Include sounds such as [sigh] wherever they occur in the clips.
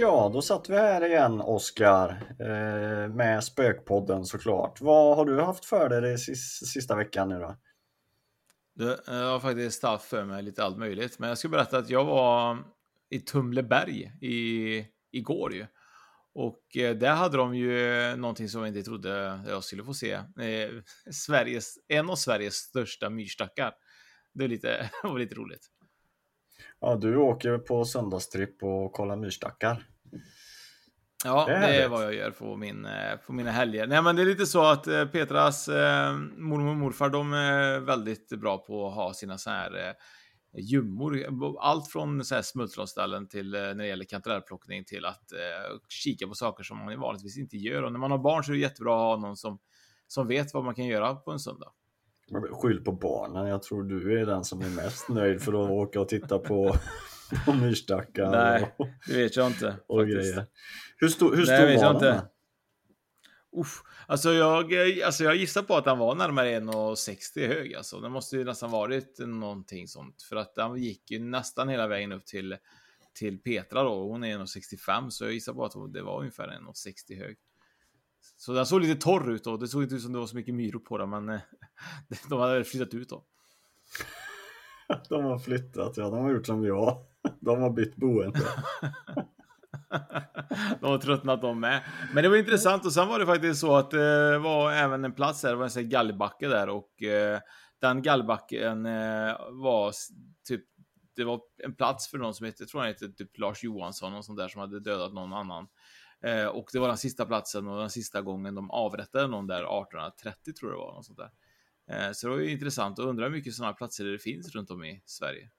Ja, då satt vi här igen Oskar eh, med Spökpodden såklart. Vad har du haft för dig det sista, veckan nu då? Du, jag har faktiskt haft för mig lite allt möjligt, men jag ska berätta att jag var i Tumleberg i, igår ju. Och eh, där hade de ju någonting som jag inte trodde jag skulle få se. Eh, Sveriges, en av Sveriges största myrstackar. Det var lite, [laughs] var lite roligt. Ja, du åker på söndagstripp och kollar myrstackar. Ja, Det det är är, härligt. vad jag gör på, min, eh, på mina helger. Nej, men det är lite så att eh, Petras eh, mormor och morfar, de är väldigt bra på att ha sina så här eh, ljummor. Allt från så här smultronställen till eh, när det gäller kantarellplockning till att eh, kika på saker som man vanligtvis inte gör. Och när man har barn så är det jättebra att ha någon som, som vet vad man kan göra på en söndag. Skyll på barnen, jag tror du är den som är mest nöjd för att åka och titta på, [laughs] på myrstackar Nej, och, det vet jag inte. och faktiskt. grejer. Hur, sto, hur Nej, stor vet jag var den? inte. Uff. Alltså, jag, alltså jag gissar på att han var närmare 1,60 hög. Alltså. Det måste ju nästan varit någonting sånt. För att han gick ju nästan hela vägen upp till, till Petra då. Hon är 1,65 så jag gissar på att det var ungefär 1,60 hög. Så den såg lite torr ut då. Det såg inte ut som det var så mycket myror på den, men eh, [laughs] de hade flyttat ut då. [laughs] De har flyttat, ja. De har gjort som jag. De har bytt boende. [laughs] de har tröttnat de med. Men det var intressant och sen var det faktiskt så att det var även en plats där, det var en sån galgbacke där och eh, den gallbacken eh, var typ det var en plats för någon som hette, tror han hette typ Lars Johansson och sånt där som hade dödat någon annan. Eh, och det var den sista platsen och den sista gången de avrättade någon där 1830 tror jag det var. Något sånt där. Eh, så det var ju intressant och undrar hur mycket sådana platser det finns runt om i Sverige.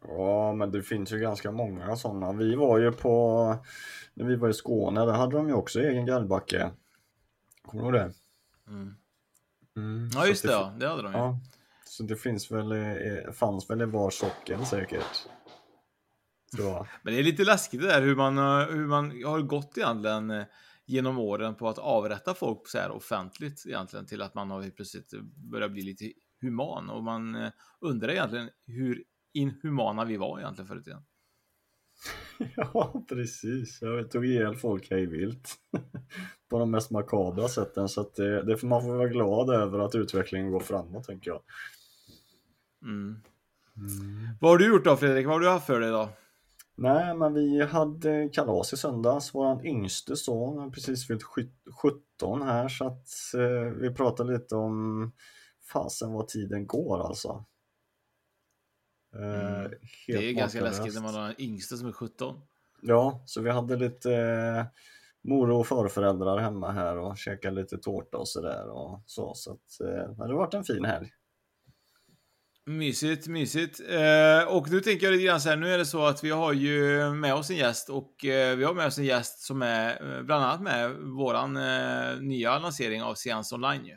Ja, men det finns ju ganska många sådana. Vi var ju på, när vi var i Skåne, där hade de ju också egen gallbacke. Kommer du ihåg det? Mm. Mm, Ja så just att det, ja. det hade de ju. Ja, så det finns väl, fanns väl i var socken säkert. Jag. Men det är lite läskigt det där hur man, eh, hur man har gått egentligen eh, genom åren på att avrätta folk så här offentligt egentligen till att man har plötsligt börjat bli lite human och man eh, undrar egentligen hur inhumana vi var egentligen förut igen. [laughs] Ja, precis. Jag tog ihjäl folk hejvilt. [laughs] På de mest makabra sätten. Så att det, det man får vara glad över att utvecklingen går framåt, tänker jag. Mm. Vad har du gjort då Fredrik? Vad har du haft för dig idag? Nej, men vi hade kalas i söndags. Vår yngste son har precis fyllt sju- 17 här så att eh, vi pratade lite om fasen vad tiden går alltså. Eh, Mm. helt Det är ganska läskigt när man har en yngste som är 17. Ja, så vi hade lite eh, mor och farföräldrar hemma här och käkade lite tårta och sådär och så. Så att eh, det har varit en fin helg. Mysigt, mysigt. Eh, och nu tänker jag lite grann så här, nu är det så att vi har ju med oss en gäst och eh, vi har med oss en gäst som är eh, bland annat med våran eh, nya lansering av Seans Online ju.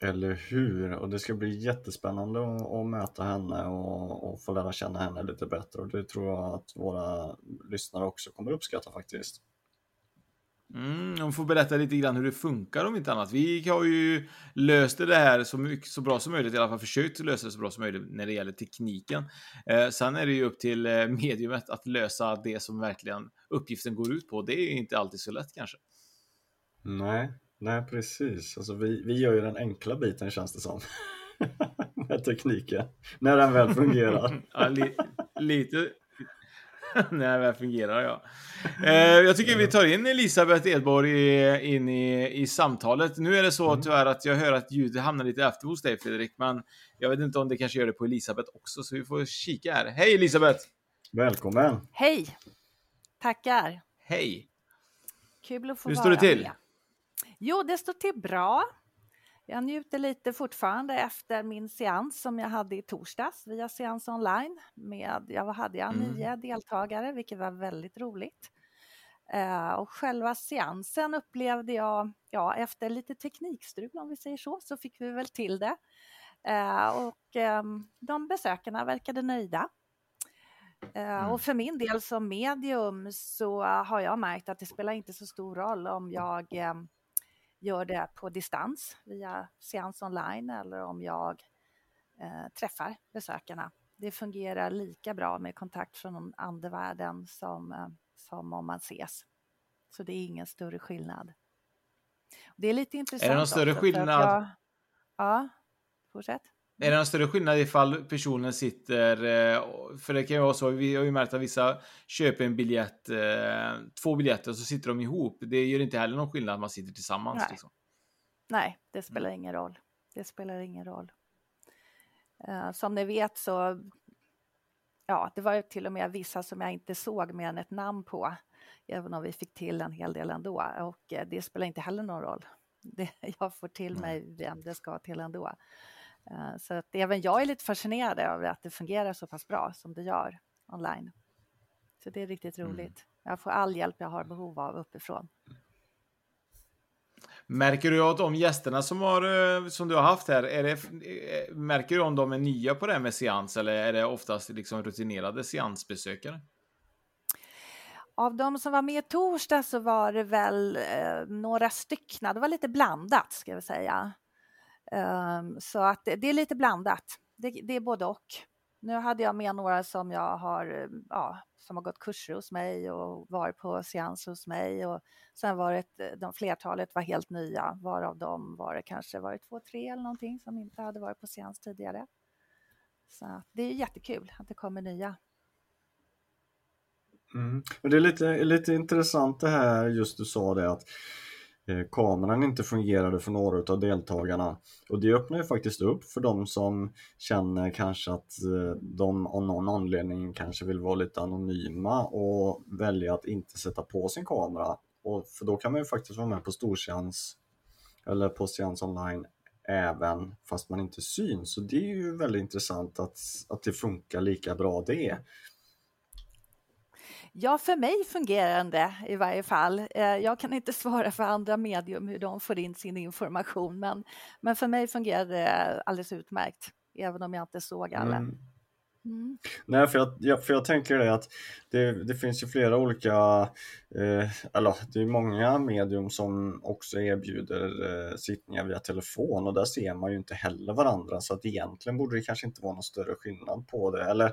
Eller hur? Och det ska bli jättespännande att, att möta henne och, och få lära känna henne lite bättre. Och det tror jag att våra lyssnare också kommer uppskatta faktiskt. Mm, de får berätta lite grann hur det funkar om inte annat. Vi har ju löst det här så, mycket, så bra som möjligt, i alla fall försökt lösa det så bra som möjligt när det gäller tekniken. Eh, sen är det ju upp till eh, mediumet att lösa det som verkligen uppgiften går ut på. Det är inte alltid så lätt kanske. Nej, nej precis. Alltså, vi, vi gör ju den enkla biten känns det som. [laughs] Med tekniken. När den väl fungerar. [laughs] ja, li, lite, [laughs] när det väl fungerar, ja. Eh, jag tycker vi tar in Elisabeth Edborg i, in i, i samtalet. Nu är det så mm. tyvärr att jag hör att ljudet hamnar lite efter hos dig Fredrik, men jag vet inte om det kanske gör det på Elisabeth också, så vi får kika här. Hej Elisabeth! Välkommen! Hej! Tackar! Hej! Kul att få Hur vara står det till? Med. Jo, det står till bra. Jag njuter lite fortfarande efter min seans som jag hade i torsdags via seans online. Med, jag hade jag mm. nio deltagare, vilket var väldigt roligt. Uh, och själva seansen upplevde jag, ja, efter lite teknikstrul om vi säger så, så fick vi väl till det. Uh, och um, de besökarna verkade nöjda. Uh, mm. Och för min del som medium så har jag märkt att det spelar inte så stor roll om jag um, gör det på distans via seans online eller om jag eh, träffar besökarna. Det fungerar lika bra med kontakt från andevärlden som, eh, som om man ses. Så det är ingen större skillnad. Det är lite intressant. Är det någon större skillnad? Jag, ja, fortsätt. Är det någon större skillnad ifall personen sitter, eh, för det kan ju vara så, vi har ju märkt att vissa köper en biljett, eh, två biljetter och så sitter de ihop. Det gör inte heller någon skillnad att man sitter tillsammans. Nej, liksom. Nej det spelar ingen roll. Det spelar ingen roll. Eh, som ni vet så, ja, det var till och med vissa som jag inte såg mer än ett namn på, även om vi fick till en hel del ändå. Och det spelar inte heller någon roll. Det, [laughs] jag får till mig vem det ska till ändå. Eh, så att även jag är lite fascinerad över att det fungerar så pass bra som det gör online. Så det är riktigt mm. roligt. Mm. Jag får all hjälp jag har behov av uppifrån. Märker du att de gästerna som, har, eh, som du har haft här, är det, eh, märker du om de är nya på det här med seans eller är det oftast liksom rutinerade seansbesökare? Av de som var med i torsdag så var det väl eh, några stycken, det var lite blandat ska jag säga. Um, så att det, det, är lite blandat. Det, det, är både och. Nu hade jag med några som jag har, ja, som har gått kurser hos mig och varit på seans hos mig och sen var det, de flertalet var helt nya, varav de var det kanske var det två, tre eller någonting som inte hade varit på seans tidigare. Så det är jättekul att det kommer nya. Mm. det är lite, lite intressant det här just du sa det att Eh, kameran inte fungerade för några av deltagarna. Och det öppnar ju faktiskt upp för de som känner kanske att eh, de av någon anledning kanske vill vara lite anonyma och välja att inte sätta på sin kamera. Och för då kan man ju faktiskt vara med på storseans eller på seans online även fast man inte syns. Så det är ju väldigt intressant att, att det funkar lika bra det. Ja, för mig fungerar det i varje fall. Eh, jag kan inte [laughs] svara för andra medium hur de får in sin information, men, men för mig fungerar det alldeles utmärkt, även om jag inte såg alla. Mm. Mm. Nej, för jag, för jag tänker det att det, det finns ju flera olika, eh, eller det är många medium som också erbjuder eh, sittningar via telefon och där ser man ju inte heller varandra så att egentligen borde det kanske inte vara någon större skillnad på det. Eller,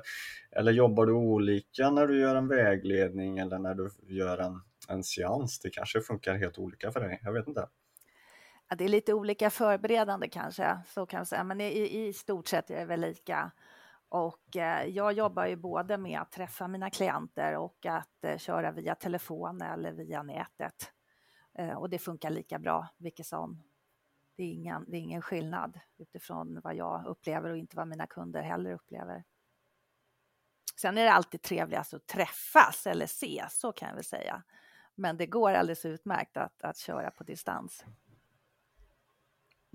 eller jobbar du olika när du gör en vägledning eller när du gör en, en seans? Det kanske funkar helt olika för dig, jag vet inte. Ja, det är lite olika förberedande kanske, så kan jag säga, men i, i stort sett är det väl lika. Och eh, jag jobbar ju både med att träffa mina klienter och att eh, köra via telefon eller via nätet. Eh, och det funkar lika bra, vilket som. Det är, ingen, det är ingen skillnad utifrån vad jag upplever och inte vad mina kunder heller upplever. Sen är det alltid trevligast att träffas eller ses, så kan jag väl säga. Men det går alldeles utmärkt att, att köra på distans.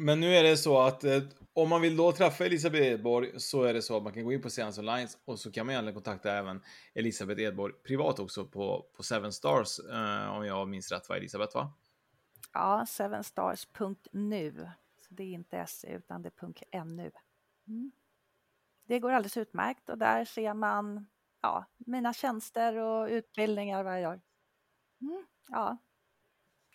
Men nu är det så att eh, om man vill då träffa Elisabeth Edborg så är det så att man kan gå in på Seans Online och så kan man egentligen kontakta även Elisabeth Edborg privat också på, på Seven Stars eh, om jag minns rätt va Elisabeth va? Ja, sevenstars.nu. Så det är inte se utan det är .nu. Mm. Det går alldeles utmärkt och där ser man ja, mina tjänster och utbildningar vad jag gör. Mm, ja,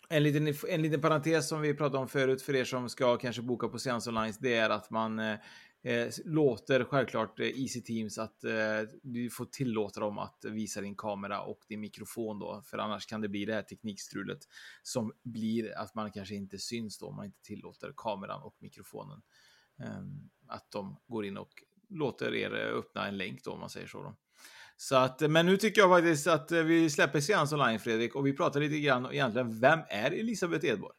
en liten, en liten parentes som vi pratade om förut för er som ska kanske boka på Seans Online, det är att man eh, eh låter självklart eh, Easy Teams att eh, du får tillåta dem att visa din kamera och din mikrofon då, för annars kan det bli det här teknikstrulet som blir att man kanske inte syns då om man inte tillåter kameran och mikrofonen. Eh, att de går in och låter er eh, öppna en länk då om man säger så. Då. Så att, eh, men nu tycker jag faktiskt att eh, vi släpper seans online Fredrik och vi pratar lite grann egentligen, vem är Elisabeth Edborg?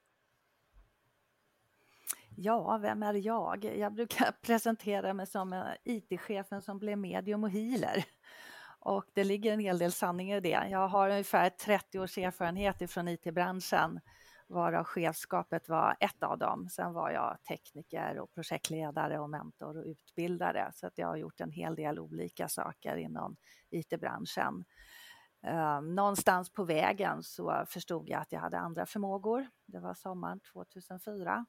Ja, vem är jag? Jag brukar [laughs] presentera mig som eh, IT-chefen som blev medium och healer. Och det ligger en hel del sanning i det. Jag har ungefär 30 års erfarenhet från IT-branschen varav chefskapet var ett av dem. Sen var jag tekniker och projektledare och mentor och utbildare så att jag har gjort en hel del olika saker inom IT-branschen. Ehm, någonstans på vägen så förstod jag att jag hade andra förmågor. Det var sommaren 2004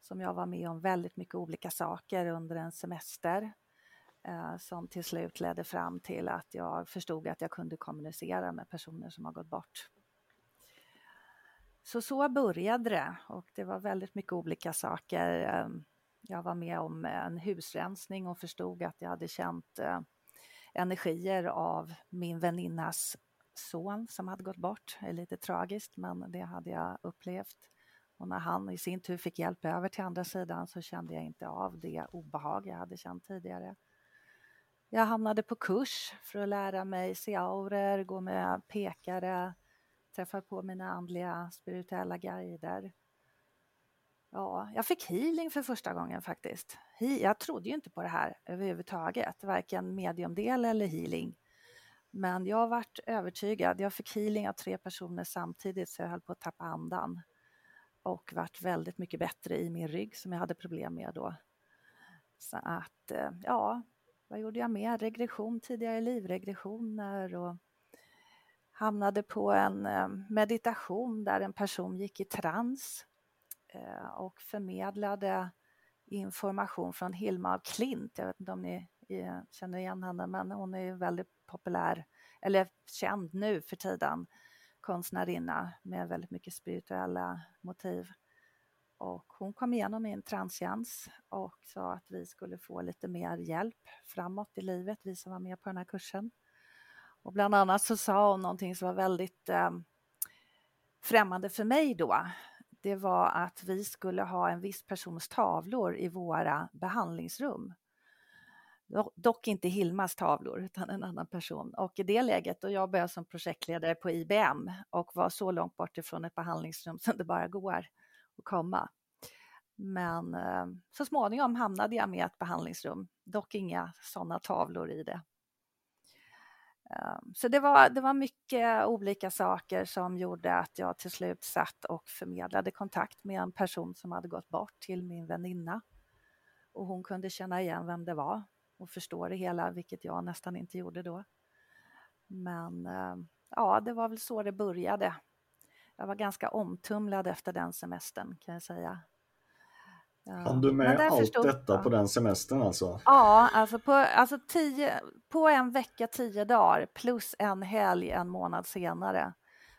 som jag var med om väldigt mycket olika saker under en semester eh, som till slut ledde fram till att jag förstod att jag kunde kommunicera med personer som har gått bort. Så så började det och det var väldigt mycket olika saker. Ehm, jag var med om en husrensning och förstod att jag hade känt eh, energier av min väninnas son som hade gått bort. Det är lite tragiskt men det hade jag upplevt. Och när han i sin tur fick hjälp över till andra sidan så kände jag inte av det obehag jag hade känt tidigare. Jag hamnade på kurs för att lära mig se auror, gå med pekare, träffar på mina andliga spirituella guider. Ja, jag fick healing för första gången faktiskt. Jag trodde ju inte på det här överhuvudtaget, varken mediumdel eller healing. Men jag varit övertygad. Jag fick healing av tre personer samtidigt så jag höll på att tappa andan. Och vart väldigt mycket bättre i min rygg som jag hade problem med då. Så att, eh, ja, vad gjorde jag mer? Regression, tidigare livregressioner och hamnade på en eh, meditation där en person gick i trans eh, och förmedlade information från Hilma af Klint. Jag vet inte om ni eh, känner igen henne, men hon är väldigt populär, eller känd nu för tiden, konstnärinna med väldigt mycket spirituella motiv. Och hon kom igenom i en transtjänst och sa att vi skulle få lite mer hjälp framåt i livet, vi som var med på den här kursen. Och bland annat så sa hon någonting som var väldigt eh, främmande för mig då. Det var att vi skulle ha en viss persons tavlor i våra behandlingsrum. Dock inte Hilmas tavlor, utan en annan person. Och i det läget, då jag började som projektledare på IBM och var så långt bort ifrån ett behandlingsrum som det bara går att komma. Men eh, så småningom hamnade jag med ett behandlingsrum, dock inga sådana tavlor i det. Ehm, så det var, det var mycket olika saker som gjorde att jag till slut satt och förmedlade kontakt med en person som hade gått bort till min väninna. Och hon kunde känna igen vem det var och förstå det hela, vilket jag nästan inte gjorde då. Men ehm, ja, det var väl så det började. Jag var ganska omtumlad efter den semestern kan jag säga. Hann du med allt förstod, detta ja. på den semestern alltså? Ja, alltså, på, alltså tio, på en vecka, tio dagar plus en helg en månad senare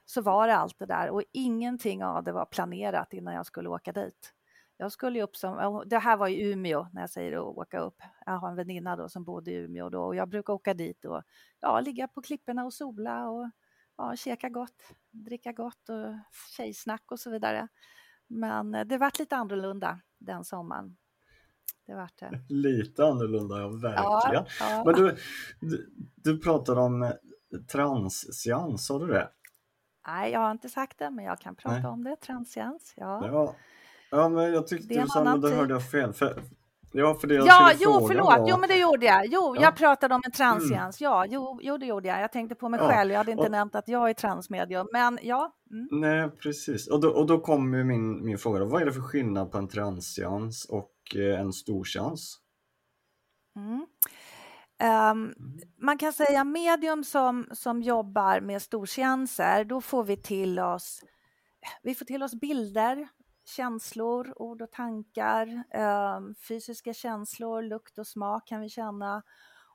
så var det allt det där och ingenting av det var planerat innan jag skulle åka dit. Jag skulle upp som, det här var i Umeå när jag säger att åka upp. Jag har en väninna då som bodde i Umeå då och jag brukar åka dit och ja, ligga på klipporna och sola och ja, käka gott, dricka gott och tjejsnack och så vidare. Men eh, det vart lite annorlunda den sommaren. Det vart det. [laughs] Lite annorlunda, ja verkligen. Ja, ja. Men du, du, du pratade om eh, transians, sa du det? Nej, jag har inte sagt det, men jag kan prata Nej. om det. Transians, ja. ja. Ja, men jag tyckte du sa, men då hörde jag fel. För, Ja, för det jag ja jo, förlåt. Var... Jo, men det gjorde jag. Jo, ja. jag pratade om en transiens. Mm. Ja, jo, jo, det gjorde jag. Jag tänkte på mig ja. själv. Jag hade inte och... nämnt att jag är transmedium, men ja. Mm. Nej, precis. Och då, och då kommer min, min fråga. Då. Vad är det för skillnad på en transiens och eh, en storseans? Mm. Um, man kan säga medium som, som jobbar med storseanser, då får vi till oss vi får till oss bilder, känslor, ord och tankar, ehm, fysiska känslor, lukt och smak kan vi känna.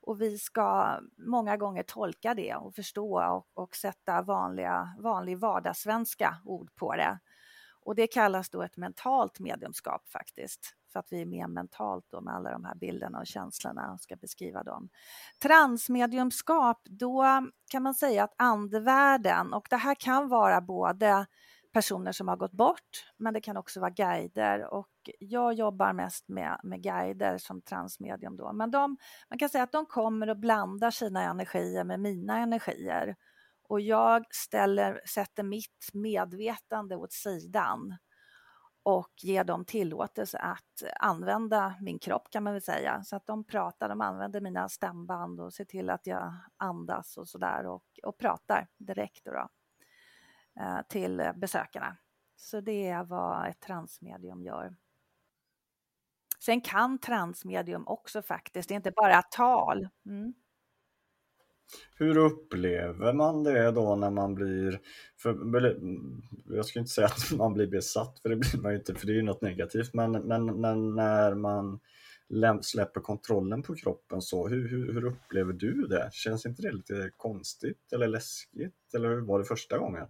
Och vi ska många gånger tolka det och förstå och, och sätta vanliga, vanlig vardagssvenska ord på det. Och det kallas då ett mentalt mediumskap faktiskt, för att vi är mer mentalt då med alla de här bilderna och känslorna och ska beskriva dem. Transmediumskap, då kan man säga att andevärlden, och det här kan vara både personer som har gått bort, men det kan också vara guider och jag jobbar mest med, med guider som transmedium då. Men de, man kan säga att de kommer och blandar sina energier med mina energier och jag ställer, sätter mitt medvetande åt sidan och ger dem tillåtelse att använda min kropp kan man väl säga. Så att de pratar, de använder mina stämband och ser till att jag andas och sådär och, och pratar direkt då, Eh, till besökarna. Så det är vad ett transmedium gör. Sen kan transmedium också faktiskt, det är inte bara tal. Mm. Hur upplever man det då när man blir, för, mm, jag ska inte säga att man blir besatt, för det blir man ju inte, för det är ju något negativt, men, men, men när man släpper kontrollen på kroppen så, hur, hur, hur, upplever du det? Känns inte det lite konstigt eller läskigt? Eller hur var det första gången?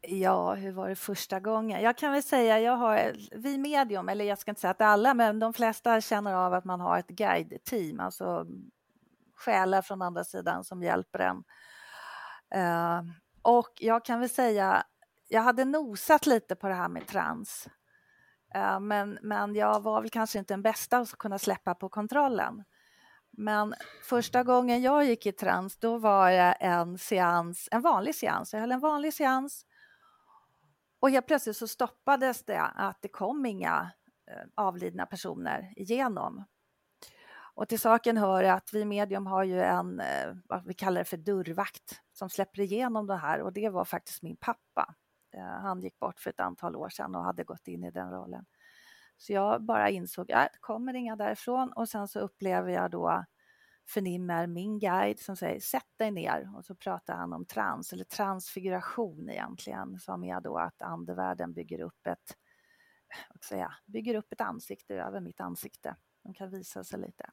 Ja, hur var det första gången? Jag kan väl säga, jag har, vi medium, eller jag ska inte säga att alla, men de flesta känner av att man har ett guide-team, alltså själar från andra sidan som hjälper en. Uh, och jag kan väl säga, jag hade nosat lite på det här med trans. Uh, men, men jag var väl kanske inte den bästa att kunna släppa på kontrollen. Men första gången jag gick i trans, då var det en seans, en vanlig seans. Jag höll en vanlig seans och helt plötsligt så stoppades det att det kom inga eh, avlidna personer igenom. Och till saken hör att vi medium har ju en, eh, vad vi kallar det för dörrvakt, som släpper igenom det här och det var faktiskt min pappa. Eh, han gick bort för ett antal år sedan och hade gått in i den rollen. Så jag bara insåg att det kommer inga därifrån och sen så upplever jag då förnimmer min guide som säger sätt dig ner och så pratar han om trans eller transfiguration egentligen som är då att andevärlden bygger upp ett, vad säga, bygger upp ett ansikte över mitt ansikte de kan visa sig lite.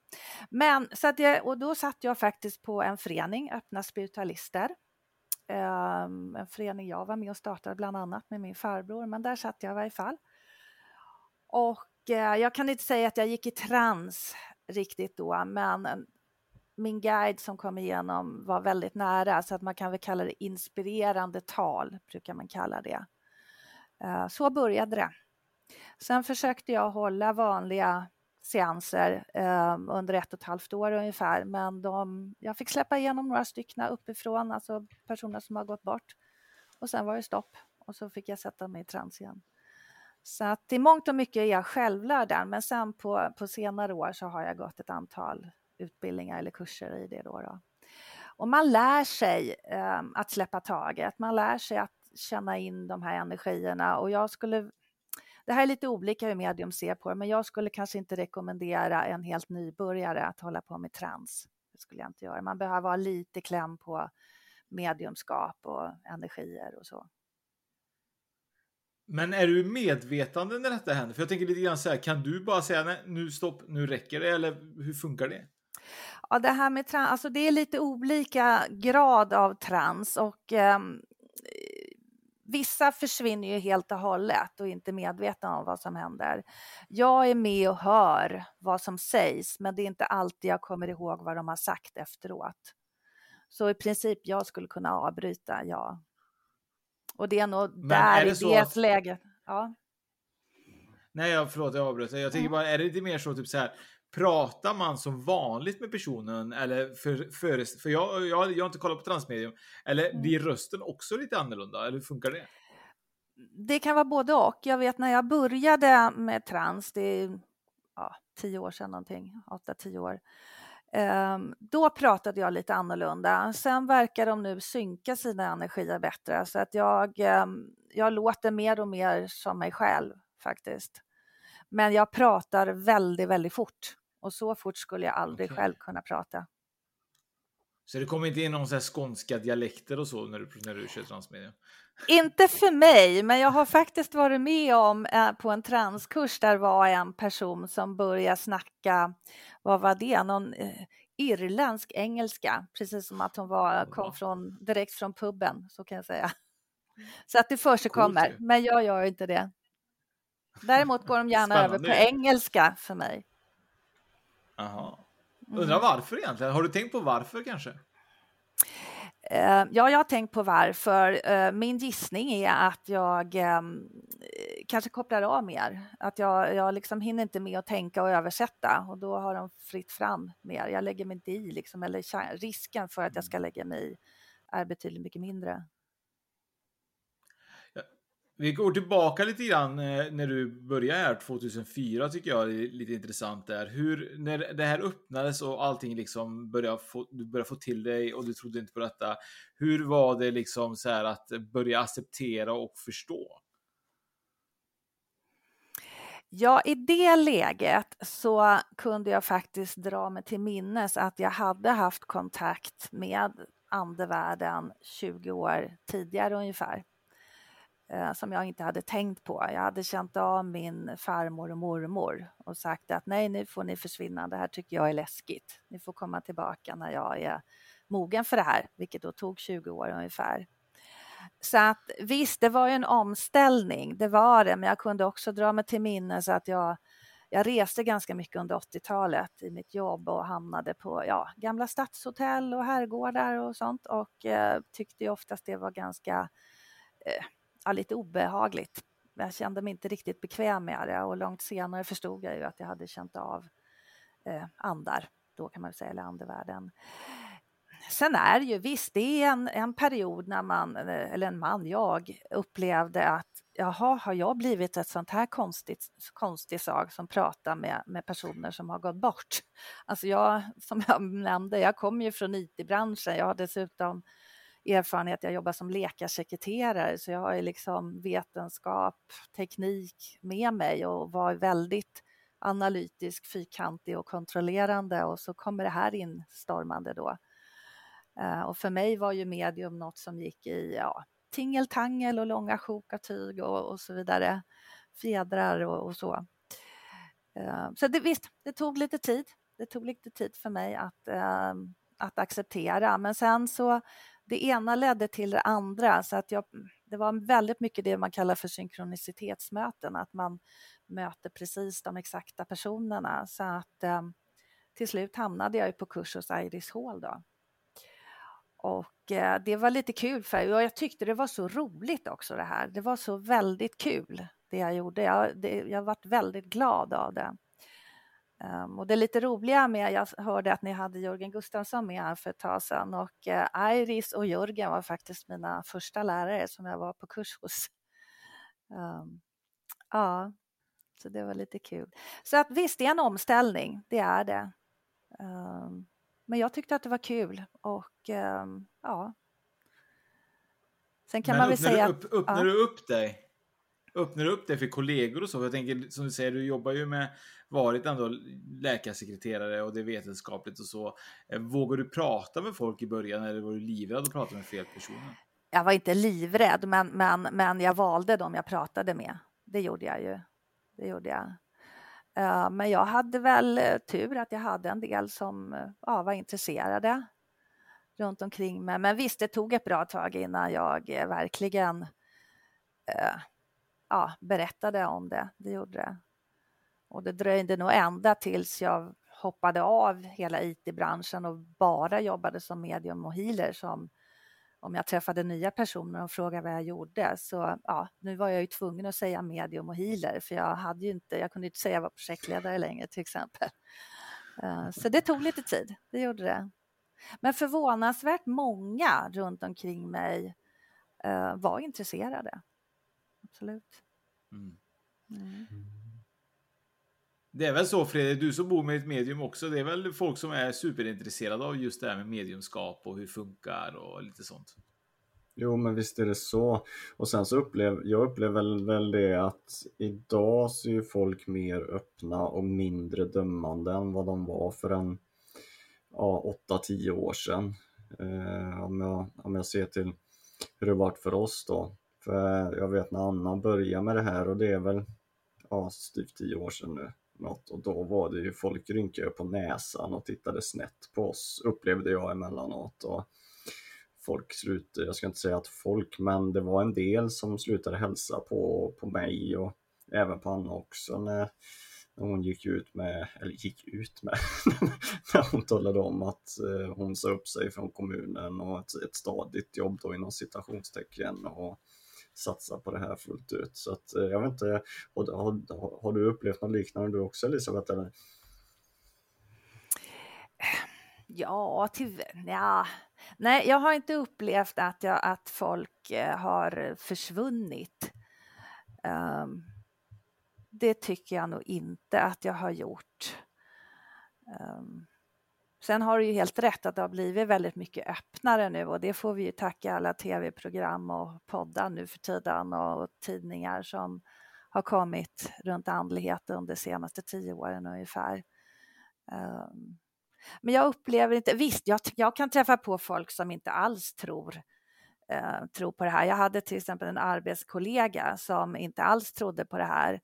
Men, så att jag, och då satt jag faktiskt på en förening, Öppna spiritualister. Um, en förening jag var med och startade bland annat med min farbror, men där satt jag i varje fall. Och uh, jag kan inte säga att jag gick i trans riktigt då, men min guide som kom igenom var väldigt nära, så att man kan väl kalla det inspirerande tal, brukar man kalla det. Eh, så började det. Sen försökte jag hålla vanliga seanser eh, under ett och ett halvt år ungefär. Men de, jag fick släppa igenom några stycken uppifrån, alltså personer som har gått bort. Och sen var det stopp och så fick jag sätta mig i trans igen. Så att i mångt och mycket är jag självlärd där, men sen på, på senare år så har jag gått ett antal utbildningar eller kurser i det. Då, då. Och man lär sig eh, att släppa taget, man lär sig att känna in de här energierna och jag skulle det här är lite olika hur medium ser på det, men jag skulle kanske inte rekommendera en helt nybörjare att hålla på med trans. Det skulle jag inte göra. Man behöver ha lite kläm på mediumskap och energier och så. Men är du medvetande när detta händer? För jag tänker lite grann så här, kan du bara säga nej, nu stopp, nu räcker det, eller hur funkar det? Ja, det här med trans, alltså det är lite olika grad av trans och um, Vissa försvinner ju helt och hållet och är inte medvetna om vad som händer. Jag är med och hör vad som sägs, men det är inte alltid jag kommer ihåg vad de har sagt efteråt. Så i princip jag skulle kunna avbryta, ja. Och det är nog men där är det i det att... läget. Ja. Nej, jag, förlåt, jag avbröt. Jag tänker bara, är det lite mer så typ så här, pratar man som vanligt med personen? Eller för, för, för jag, jag, jag har inte kollat på transmedium. Eller mm. blir rösten också lite annorlunda? Eller hur funkar det? Det kan vara både och. Jag vet när jag började med trans, det är ja, tio år sedan någonting, åtta, tio år. Um, då pratade jag lite annorlunda. Sen verkar de nu synka sina energier bättre så att jag, um, jag låter mer och mer som mig själv faktiskt. Men jag pratar väldigt, väldigt fort och så fort skulle jag aldrig okay. själv kunna prata. Så det kommer inte in någon här skånska dialekter och så när du, när du kör transmedia? Inte för mig, men jag har faktiskt varit med om eh, på en transkurs där var en person som började snacka, vad var det, någon eh, irländsk engelska, precis som att hon var, kom från, direkt från puben, så kan jag säga. Så att det försigkommer, men jag gör inte det. Däremot går de gärna Spännande. över på engelska för mig. Jaha. Undrar varför egentligen? Har du tänkt på varför kanske? Uh, ja, jag har tänkt på varför. Uh, min gissning är att jag um, kanske kopplar av mer. Att jag, jag liksom hinner inte med att tänka och översätta och då har de fritt fram mer. Jag lägger mig inte i, liksom, eller risken för att jag ska lägga mig i är betydligt mycket mindre. Vi går tillbaka lite grann eh, när du började här 2004 tycker jag är lite intressant där. Hur, när det här öppnades och allting liksom började få, du började få till dig och du trodde inte på detta. Hur var det liksom så här att börja acceptera och förstå? Ja, i det läget så kunde jag faktiskt dra mig till minnes att jag hade haft kontakt med andevärlden 20 år tidigare ungefär. Eh, som jag inte hade tänkt på. Jag hade känt av min farmor och mormor och sagt att nej, nu får ni försvinna. Det här tycker jag är läskigt. Ni får komma tillbaka när jag är mogen för det här, vilket då tog 20 år ungefär. Så att visst, det var ju en omställning, det var det, men jag kunde också dra mig till minnes att jag, jag reste ganska mycket under 80-talet i mitt jobb och hamnade på ja, gamla stadshotell och herrgårdar och sånt och eh, tyckte oftast det var ganska eh, ja, lite obehagligt. Jag kände mig inte riktigt bekväm med det och långt senare förstod jag ju att jag hade känt av eh, andar, då kan man säga, eller andevärlden. Sen är det ju visst, det är en, en period när man, eh, eller en man, jag, upplevde att jaha, har jag blivit ett sånt här konstigt, konstig sak som pratar med, med personer som har gått bort? Alltså jag, som jag nämnde, jag kommer ju från IT-branschen, jag har dessutom erfarenhet, jag jobbar som läkarsekreterare så jag har ju liksom vetenskap, teknik med mig och var väldigt analytisk, fyrkantig och kontrollerande och så kommer det här in stormande då. Eh, och för mig var ju medium något som gick i ja, tingeltangel och långa sjok av tyg och, och så vidare, fjädrar och, och så. Eh, så det, visst, det tog lite tid. Det tog lite tid för mig att, eh, att acceptera, men sen så det ena ledde till det andra så att jag, det var väldigt mycket det man kallar för synkronicitetsmöten, att man möter precis de exakta personerna så att eh, till slut hamnade jag på kurs hos Iris Hall då. Och eh, det var lite kul för jag tyckte det var så roligt också det här. Det var så väldigt kul det jag gjorde. Jag, det, jag varit väldigt glad av det. Um, och det lite roliga med, jag hörde att ni hade Jörgen Gustafsson med här för ett tag sedan och uh, Iris och Jörgen var faktiskt mina första lärare som jag var på kurs hos. Um, ja, så det var lite kul. Så att visst, det är en omställning, det är det. Um, men jag tyckte att det var kul och ja. Sen kan men man väl säga... Upp, öppnar ja. du upp dig? Öppnar du upp dig för kollegor och så? Jag tänker som du säger, du jobbar ju med varit ändå läkarsekreterare och det är vetenskapligt och så. Eh, vågar du prata med folk i början eller var du livrädd att prata med fel personer? Jag var inte livrädd, men, men, men jag valde dem jag pratade med. Det gjorde jag ju. Det gjorde jag. Eh, men jag hade väl eh, tur att jag hade en del som ja, var intresserade runt omkring mig. Men visst, det tog ett bra tag innan jag verkligen ja, berättade om det. Det gjorde det. Och det dröjde nog ända tills jag hoppade av hela IT-branschen och bara jobbade som medium och healer som om jag träffade nya personer och frågade vad jag gjorde så ja, nu var jag ju tvungen att säga medium och healer för jag hade ju inte, jag kunde inte säga jag var projektledare längre till exempel. Eh, så det tog lite tid, det gjorde det. Men förvånansvärt många runt omkring mig eh, var intresserade. Absolut. Mm. Mm. Det är väl så Fredrik, du som bor med ett medium också, det är väl folk som är superintresserade av just det här med mediumskap och hur det funkar och lite sånt. Jo, men visst är det så. Och sen så upplever jag upplever väl det att idag så är folk mer öppna och mindre dömande än vad de var för en ja, 8-10 år sedan. Eh, om, jag, om jag ser till hur det varit för oss då. För jag vet när Anna började med det här och det är väl ja, styvt tio år sedan nu. Något. Och då var det ju folk rynkade på näsan och tittade snett på oss, upplevde jag emellanåt. Och folk slutade, jag ska inte säga att folk, men det var en del som slutade hälsa på, på mig och även på Anna också när, när hon gick ut med, eller gick ut med, [laughs] när hon talade om att eh, hon sa upp sig från kommunen och ett, ett stadigt jobb då inom citationstecken och satsa på det här fullt ut. Så att eh, jag vet inte, har, har, har du upplevt något liknande du också Elisabeth? Eller? Eh, ja, tyvärr. Ja. Nej, jag har inte upplevt att, jag, att folk eh, har försvunnit. Um, det tycker jag nog inte att jag har gjort. Um, sen har du ju helt rätt att det har blivit väldigt mycket öppnare nu och det får vi ju tacka alla tv-program och poddar nu för tiden och tidningar som har kommit runt andlighet under de senaste tio åren ungefär. Ehm, men jag upplever inte, visst jag, jag kan träffa på folk som inte alls tror eh, tror på det här. Jag hade till exempel en arbetskollega som inte alls trodde på det här.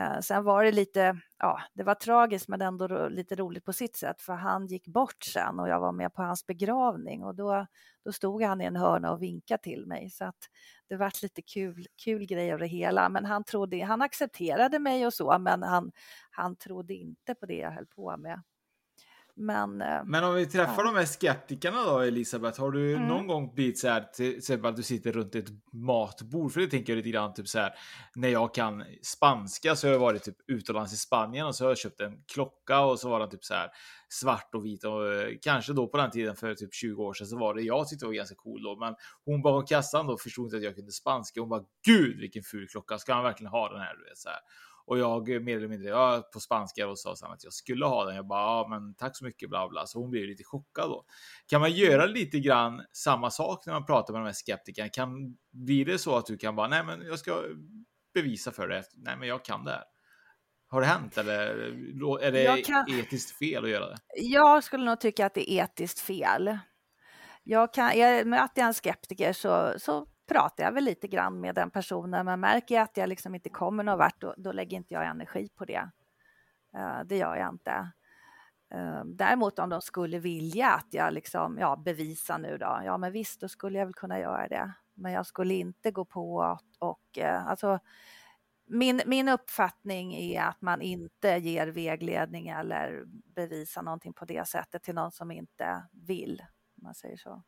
Eh, sen var det lite, ja, det var tragiskt men ändå ro, lite roligt på sitt sätt för han gick bort sen och jag var med på hans begravning och då, då stod han i en hörna och vinkade till mig så att det vart lite kul, kul grej av det hela. Men han trodde, han accepterade mig och så men han, han trodde inte på det jag höll på med. Men, eh, Men om vi träffar ja. de här skeptikerna då, Elisabeth, har du Mm. någon gång blivit så här, till exempel att du sitter runt ett matbord? För det tänker jag lite grann, typ så här, när jag kan spanska så har jag varit typ utomlands i Spanien och så har jag köpt en klocka och så var den typ så här svart och vit och eh, kanske då på den tiden för typ 20 år sedan så var det jag tyckte det var ganska cool då, men hon bakom kassan då förstod inte att jag kunde spanska. Hon bara gud vilken ful klocka, ska han verkligen ha den här? Du vet, så här. Och jag mer eller mindre ja, på spanska och sa att jag skulle ha den. Jag bara, ja, men tack så mycket, bla bla. Så hon blev lite chockad då. Kan man göra lite grann samma sak när man pratar med de här skeptikerna? Kan blir det så att du kan bara, nej, men jag ska bevisa för dig. Nej, men jag kan det här. Har det hänt eller är det kan... etiskt fel att göra det? Jag skulle nog tycka att det är etiskt fel. Jag kan, jag möter en skeptiker så, så pratar jag väl lite grann med den personen, men märker jag att jag liksom inte kommer någon vart, då, då lägger inte jag energi på det. Uh, det gör jag inte. Uh, däremot om de skulle vilja att jag liksom, ja, bevisar nu då, ja men visst, då skulle jag väl kunna göra det. Men jag skulle inte gå på och, och uh, alltså, min, min uppfattning är att man inte ger vägledning eller bevisar någonting på det sättet till någon som inte vill, om man säger så.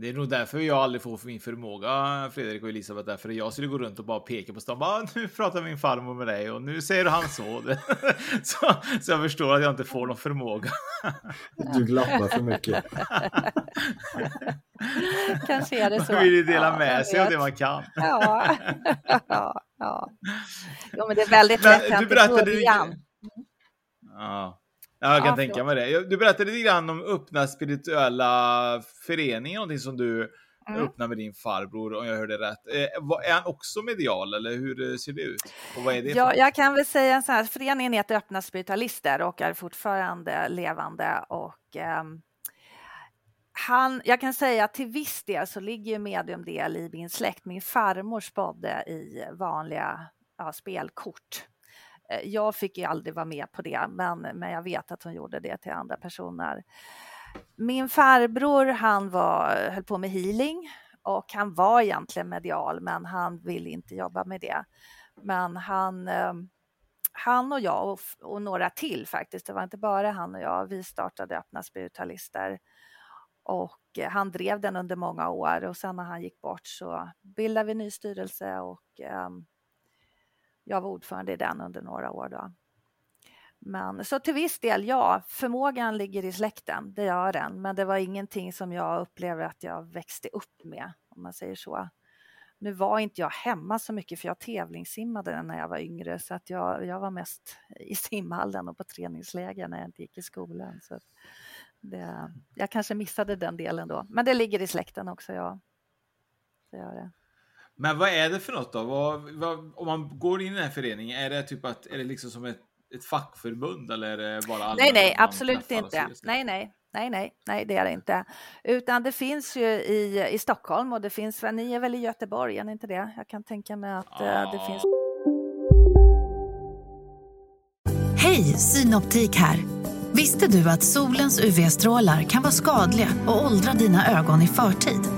Det är nog därför jag aldrig får min förmåga, Fredrik och Elisabeth, därför jag skulle gå runt och bara peka på stan. Bara, nu pratar min farmor med dig och nu säger han så. [laughs] så. Så jag förstår att jag inte får någon förmåga. [laughs] Du glappar för mycket. [laughs] Kanske är det så. Man vill ju dela med sig av det man kan. Ja, ja, ja. Jo, men det är väldigt Men lätt du berättade början. Ja. Ja, jag kan Ja, tänka förlåt. mig det. Du berättade lite grann om öppna spirituella föreningar, någonting som du Mm. öppnar med din farbror, om jag hörde rätt. Eh, är han också medial, eller hur eh, ser det ut? Och vad är det Ja, jag kan väl säga så här, föreningen heter Öppna spiritualister och är fortfarande levande och ehm, han, jag kan säga att till viss del så ligger ju mediumdel i min släkt. Min farmor spådde i vanliga ja, spelkort. Eh, jag fick ju aldrig vara med på det, men, men jag vet att hon gjorde det till andra personer. Min farbror, han var, höll på med healing och han var egentligen medial, men han ville inte jobba med det. Men han, eh, han och jag och, och några till faktiskt, det var inte bara han och jag, vi startade Öppna spiritualister och eh, han drev den under många år och sen när han gick bort så bildade vi ny styrelse och um, jag var ordförande i den under några år då. Men så till viss del, ja, förmågan ligger i släkten, det gör den, men det var ingenting som jag upplever att jag växte upp med, om man säger så. Nu var inte jag hemma så mycket för jag tävlingssimmade när jag var yngre så att jag, jag var mest i simhallen och på träningsläger när jag inte gick i skolan. Så det, jag kanske missade den delen då, men det ligger i släkten också, ja. Det gör det. Men vad är det för något då? Vad, vad, om man går in i den här föreningen, är det typ att, är det liksom som ett ett fackförbund eller är det bara Nej, nej, absolut inte. Nej, nej, nej, nej, nej, det är det inte. Utan det finns ju i, i Stockholm och det finns, ni är väl i Göteborg, är ni inte det? Jag kan tänka mig att ja. det finns. Hej, Synoptik här. Visste du att solens UV-strålar kan vara skadliga och åldra dina ögon i förtid?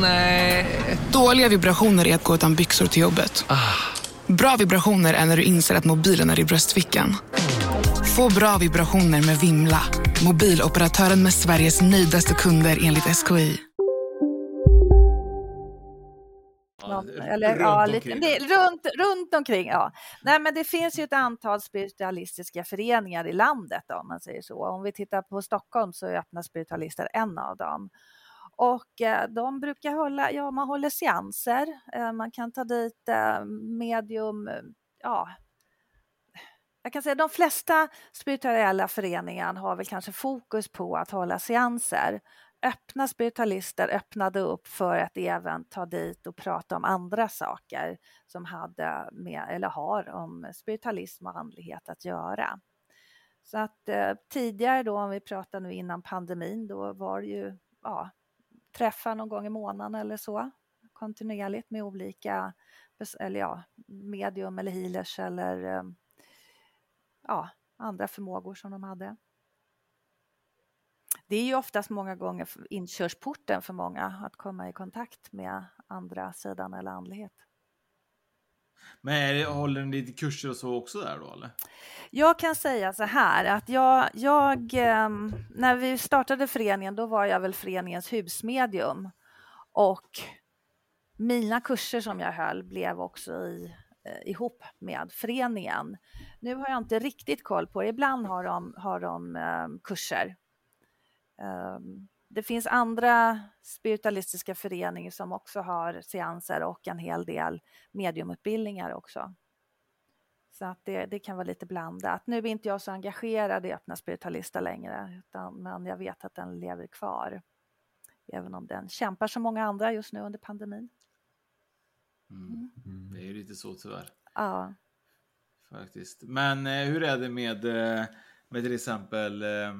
Nej. Dåliga vibrationer är att gå utan byxor till jobbet. Ah. Bra vibrationer är när du inser att mobilen är i bröstfickan. Få bra vibrationer med Vimla. Mobiloperatören med Sveriges nöjdaste kunder enligt SKI. eller, runt, ja, lite, det, runt, runt omkring. Ja. Nej, men det finns ju ett antal spiritualistiska föreningar i landet om man säger så. Om vi tittar på Stockholm så är Öppna spiritualister en av dem. Och eh, de brukar hålla, ja man håller seanser, eh, man kan ta dit eh, medium, ja. Jag kan säga de flesta spirituella föreningar har väl kanske fokus på att hålla seanser. Öppna spiritualister öppnade upp för att även ta dit och prata om andra saker som hade med, eller har om spiritualism och andlighet att göra. Så att eh, tidigare då, om vi pratar nu innan pandemin, då var det ju ja, träffar någon gång i månaden eller så kontinuerligt med olika eller ja, medium eller healers eller eh, ja, andra förmågor som de hade det är ju oftast många gånger inkörsporten för många att komma i kontakt med andra sidan eller andlighet. Men det, håller ni lite kurser och så också där då eller? Jag kan säga så här att jag, jag, ehm, när vi startade föreningen då var jag väl föreningens husmedium och mina kurser som jag höll blev också i, eh, ihop med föreningen. Nu har jag inte riktigt koll på det, ibland har de, har de ehm, kurser ehm, det finns andra spiritualistiska föreningar som också har seanser och en hel del mediumutbildningar också. Så att det, det kan vara lite blandat. Nu är inte jag så engagerad i Öppna spiritualister längre, utan, men jag vet att den lever kvar. Även om den kämpar som många andra just nu under pandemin. Mm. Mm. Det är ju lite så tyvärr. Ja. Faktiskt. Men eh, hur är det med, eh, med till exempel eh,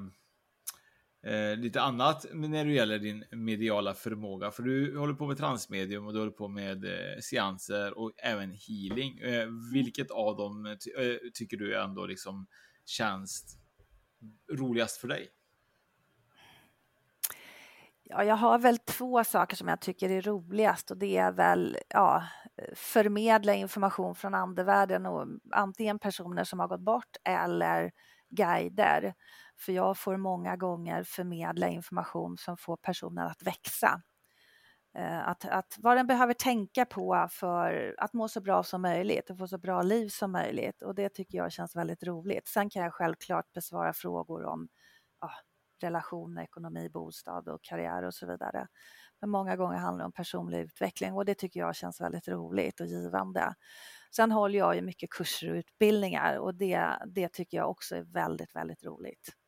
eh, lite annat när det gäller din mediala förmåga. För du håller på med transmedium och du håller på med eh, seanser och även healing. Eh, vilket av dem eh, ty eh, tycker du ändå liksom känns roligast för dig? Ja, jag har väl två saker som jag tycker är roligast och det är väl ja, förmedla information från andevärlden och antingen personer som har gått bort eller guider. För jag får många gånger förmedla information som får personen att växa. Eh, att, att vad den behöver tänka på för att må så bra som möjligt och få så bra liv som möjligt. Och det tycker jag känns väldigt roligt. Sen kan jag självklart besvara frågor om ja, relationer, ekonomi, bostad och karriär och så vidare. Men många gånger handlar det om personlig utveckling och det tycker jag känns väldigt roligt och givande. Sen håller jag ju mycket kurser och utbildningar och det, det tycker jag också är väldigt, väldigt roligt.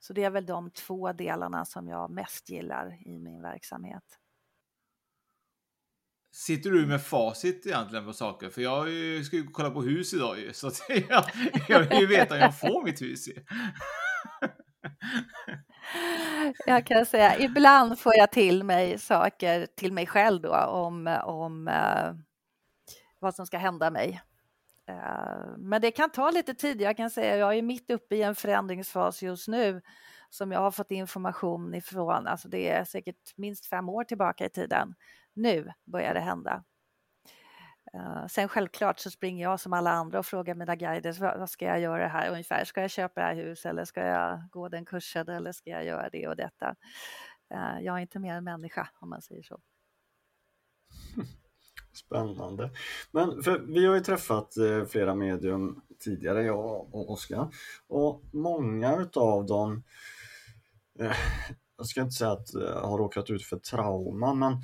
Så det är väl de två delarna som jag mest gillar i min verksamhet. Sitter du med facit egentligen på saker? För jag ska ju kolla på hus idag ju, så [laughs] jag, jag vill ju veta om jag får mitt hus. Jag kan säga, ibland får jag till mig saker till mig själv då om, om uh, vad som ska hända mig. Eh, men det kan ta lite tid. Jag kan säga, jag är mitt uppe i en förändringsfas just nu som jag har fått information ifrån, alltså det är säkert minst fem år tillbaka i tiden. Nu börjar det hända. Eh, sen självklart så springer jag som alla andra och frågar mina guider, vad, ska jag göra här ungefär? Ska jag köpa det här huset eller ska jag gå den kursen eller ska jag göra det och detta? Eh, jag är inte mer än människa om man säger så. [laughs] Spännande. Men för vi har ju träffat eh, flera medium tidigare, jag och Oskar. Och många utav dem, eh, jag ska inte säga att jag har råkat ut för trauma, men,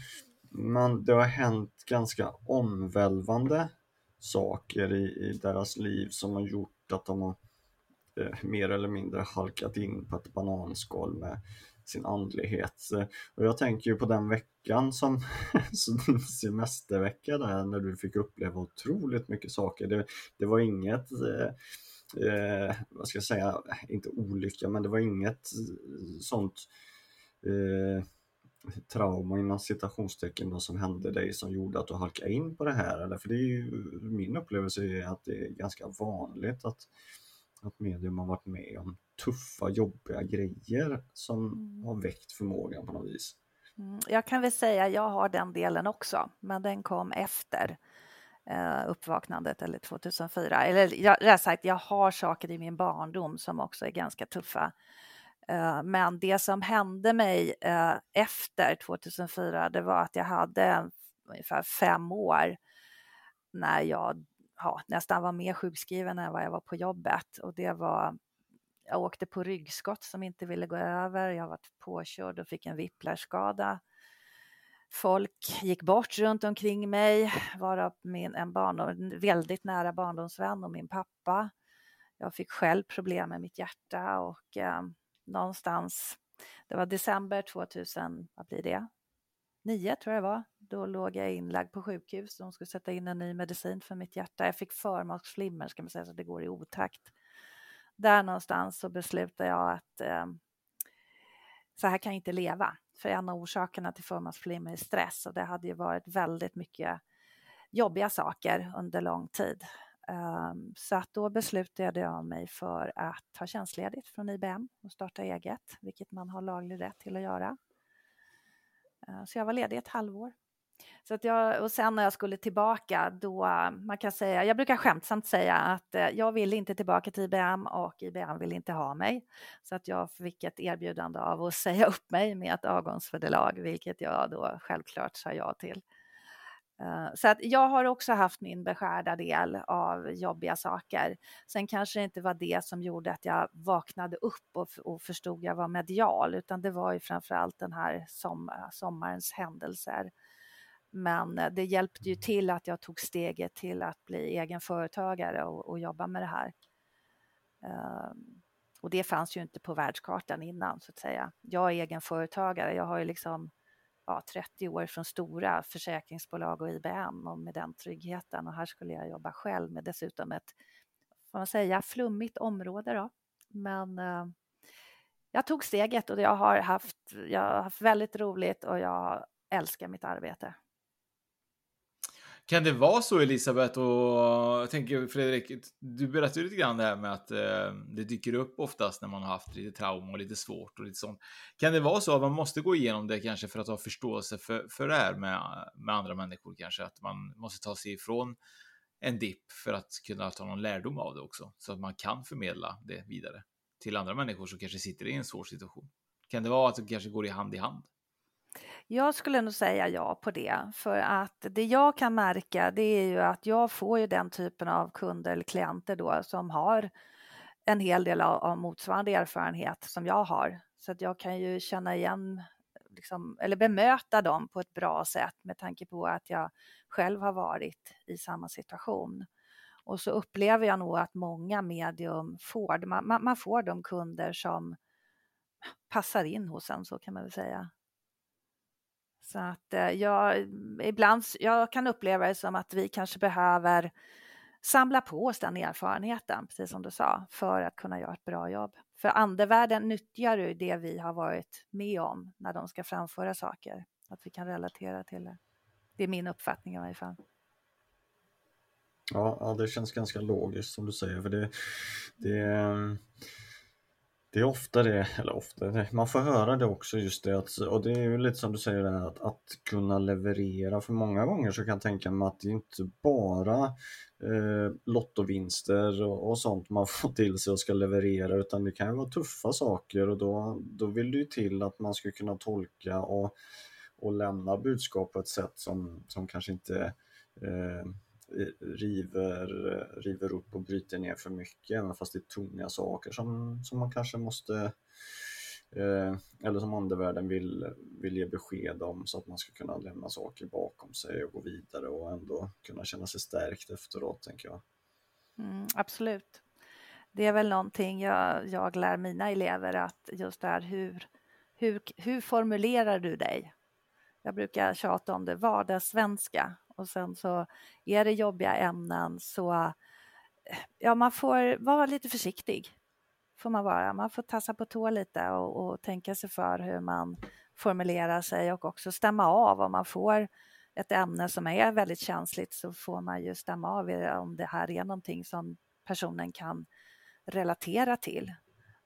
men det har hänt ganska omvälvande saker i, i deras liv som har gjort att de har eh, mer eller mindre halkat in på ett bananskal med sin andlighet. Och jag tänker ju på den veckan [laughs] som din semestervecka där när du fick uppleva otroligt mycket saker. Det, det var inget eh, eh vad ska jag säga, inte olycka, men det var inget eh, sånt eh, trauma inom citationstecken då, som hände dig som gjorde att du halkade in på det här? Eller? För det är ju, min upplevelse är att det är ganska vanligt att, att medium har varit med om tuffa, jobbiga grejer som mm. har väckt förmågan på något vis. Mm, jag kan väl säga jag har den delen också, men den kom efter eh, uppvaknandet eller 2004. Eller jag, rätt sagt, jag har saker i min barndom som också är ganska tuffa. Eh, men det som hände mig eh, efter 2004, det var att jag hade ungefär fem år när jag ja, nästan var mer sjukskriven än vad jag var på jobbet. Och det var, jag åkte på ryggskott som inte ville gå över, jag var påkörd och fick en whiplashskada. Folk gick bort runt omkring mig, varav min, en, barndom, en väldigt nära barndomsvän och min pappa. Jag fick själv problem med mitt hjärta och eh, någonstans, det var december 2000, vad blir det? Nio tror jag det var. Då låg jag inlagd på sjukhus. De skulle sätta in en ny medicin för mitt hjärta. Jag fick förmaksflimmer ska man säga, så det går i otakt. Där någonstans så beslutade jag att eh, så här kan jag inte leva. För en av orsakerna till förmaksflimmer är stress och det hade ju varit väldigt mycket jobbiga saker under lång tid. Um, så att då beslutade jag mig för att ta tjänstledigt från IBM och starta eget, vilket man har laglig rätt till att göra. Uh, så jag var ledig ett halvår. Så att jag, och sen när jag skulle tillbaka, då, man kan säga, jag brukar skämtsamt säga att eh, jag ville inte tillbaka till IBM och IBM ville inte ha mig. Så att jag fick ett erbjudande av att [laughs] säga upp mig med ett avgångsvederlag, vilket jag då självklart sa ja till. Eh, så att jag har också haft min beskärda del av jobbiga saker. Sen kanske det inte var det som gjorde att jag vaknade upp och, och förstod att jag var medial, utan det var ju framförallt den här som, eh, sommarens händelser. Men eh, det hjälpte ju till att jag tog steget till att bli egen företagare och, och jobba med det här. Um, och det fanns ju inte på världskartan innan så att säga. Jag är egen företagare, jag har ju liksom ja, 30 år från stora försäkringsbolag och IBM och med den tryggheten och här skulle jag jobba själv med dessutom ett, får man säga, flummigt område då. Men eh, jag tog steget och jag har, haft, jag har haft väldigt roligt och jag älskar mitt arbete. Kan det vara så Elisabeth och jag tänker Fredrik, du berättade lite grann det här med att eh, det dyker upp oftast när man har haft lite trauma och lite svårt och lite sånt. Kan det vara så att man måste gå igenom det kanske för att ha förståelse för, för det här med, med andra människor kanske? Att man måste ta sig ifrån en dipp för att kunna ta någon lärdom av det också, så att man kan förmedla det vidare till andra människor som kanske sitter i en svår situation. Kan det vara att det kanske går i hand i hand? Jag skulle nog säga ja på det, för att det jag kan märka det är ju att jag får ju den typen av kunder eller klienter då som har en hel del av, av motsvarande erfarenhet som jag har. Så att jag kan ju känna igen liksom, eller bemöta dem på ett bra sätt med tanke på att jag själv har varit i samma situation. Och så upplever jag nog att många medium får, man, man får de kunder som passar in hos en, så kan man väl säga. Så att eh, jag, ibland, jag kan uppleva det som att vi kanske behöver samla på oss den erfarenheten, precis som du sa, för att kunna göra ett bra jobb. För andevärlden nyttjar ju det vi har varit med om när de ska framföra saker, att vi kan relatera till det. Det är min uppfattning i varje fall. Ja, ja det känns ganska logiskt som du säger, för det, det det är ofta det, eller ofta, man får höra det också just det att, och det är ju lite som du säger det att, att kunna leverera, för många gånger så kan jag tänka mig att det inte bara eh, lottovinster och, och, sånt man [laughs] får till sig och ska leverera utan det kan ju vara tuffa saker och då, då vill det ju till att man ska kunna tolka och, och lämna budskap på ett sätt som, som kanske inte eh, Eh, river, eh, river upp och bryter ner för mycket, även fast det är tunga saker som, som man kanske måste eh, eller som andevärlden vill, vill ge besked om så att man ska kunna lämna saker bakom sig och gå vidare och ändå kunna känna sig stärkt efteråt, tänker jag. Mm, absolut. Det är väl någonting jag, jag lär mina elever att just det här hur, hur, hur formulerar du dig? Jag brukar tjata om det vardagssvenska och sen så är det jobbiga ämnen så eh, ja, man får vara lite försiktig. Får man vara. Man får tassa på tå lite och, och tänka sig för hur man formulerar sig och också stämma av om man får ett ämne som är väldigt känsligt så får man ju stämma av om det här är någonting som personen kan relatera till.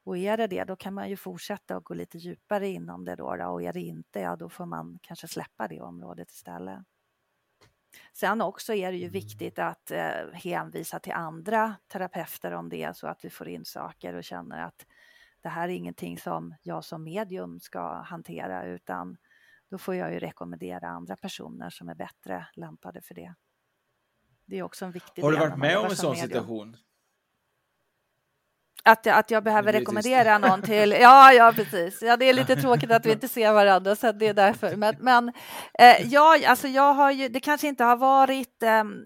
Och är det det, då kan man ju fortsätta och gå lite djupare inom det då, och är det inte, ja då får man kanske släppa det området istället. Sen också är det ju viktigt att eh, hänvisa till andra terapeuter om det så att vi får in saker och känner att det här är ingenting som jag som medium ska hantera utan då får jag ju rekommendera andra personer som är bättre lämpade för det. Det är också en viktig Har du varit med om en sån medium. situation? Att, att jag behöver rekommendera någon till... [laughs] Ja, ja, precis. Ja, det är lite tråkigt att vi inte ser varandra, så det är därför. Men, men eh, ja, alltså jag har ju... Det kanske inte har varit... ehm,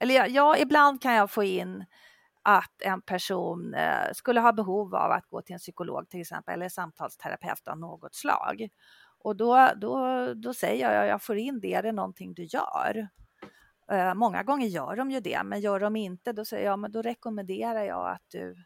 eller ja, ja, ibland kan jag få in att en person eh, skulle ha behov av att gå till en psykolog till exempel, eller samtalsterapeut av något slag. Och då, då, då säger jag, jag får in det, är det någonting du gör? Eh, många gånger gör de ju det, men gör de inte, då säger jag, men då rekommenderar jag att du,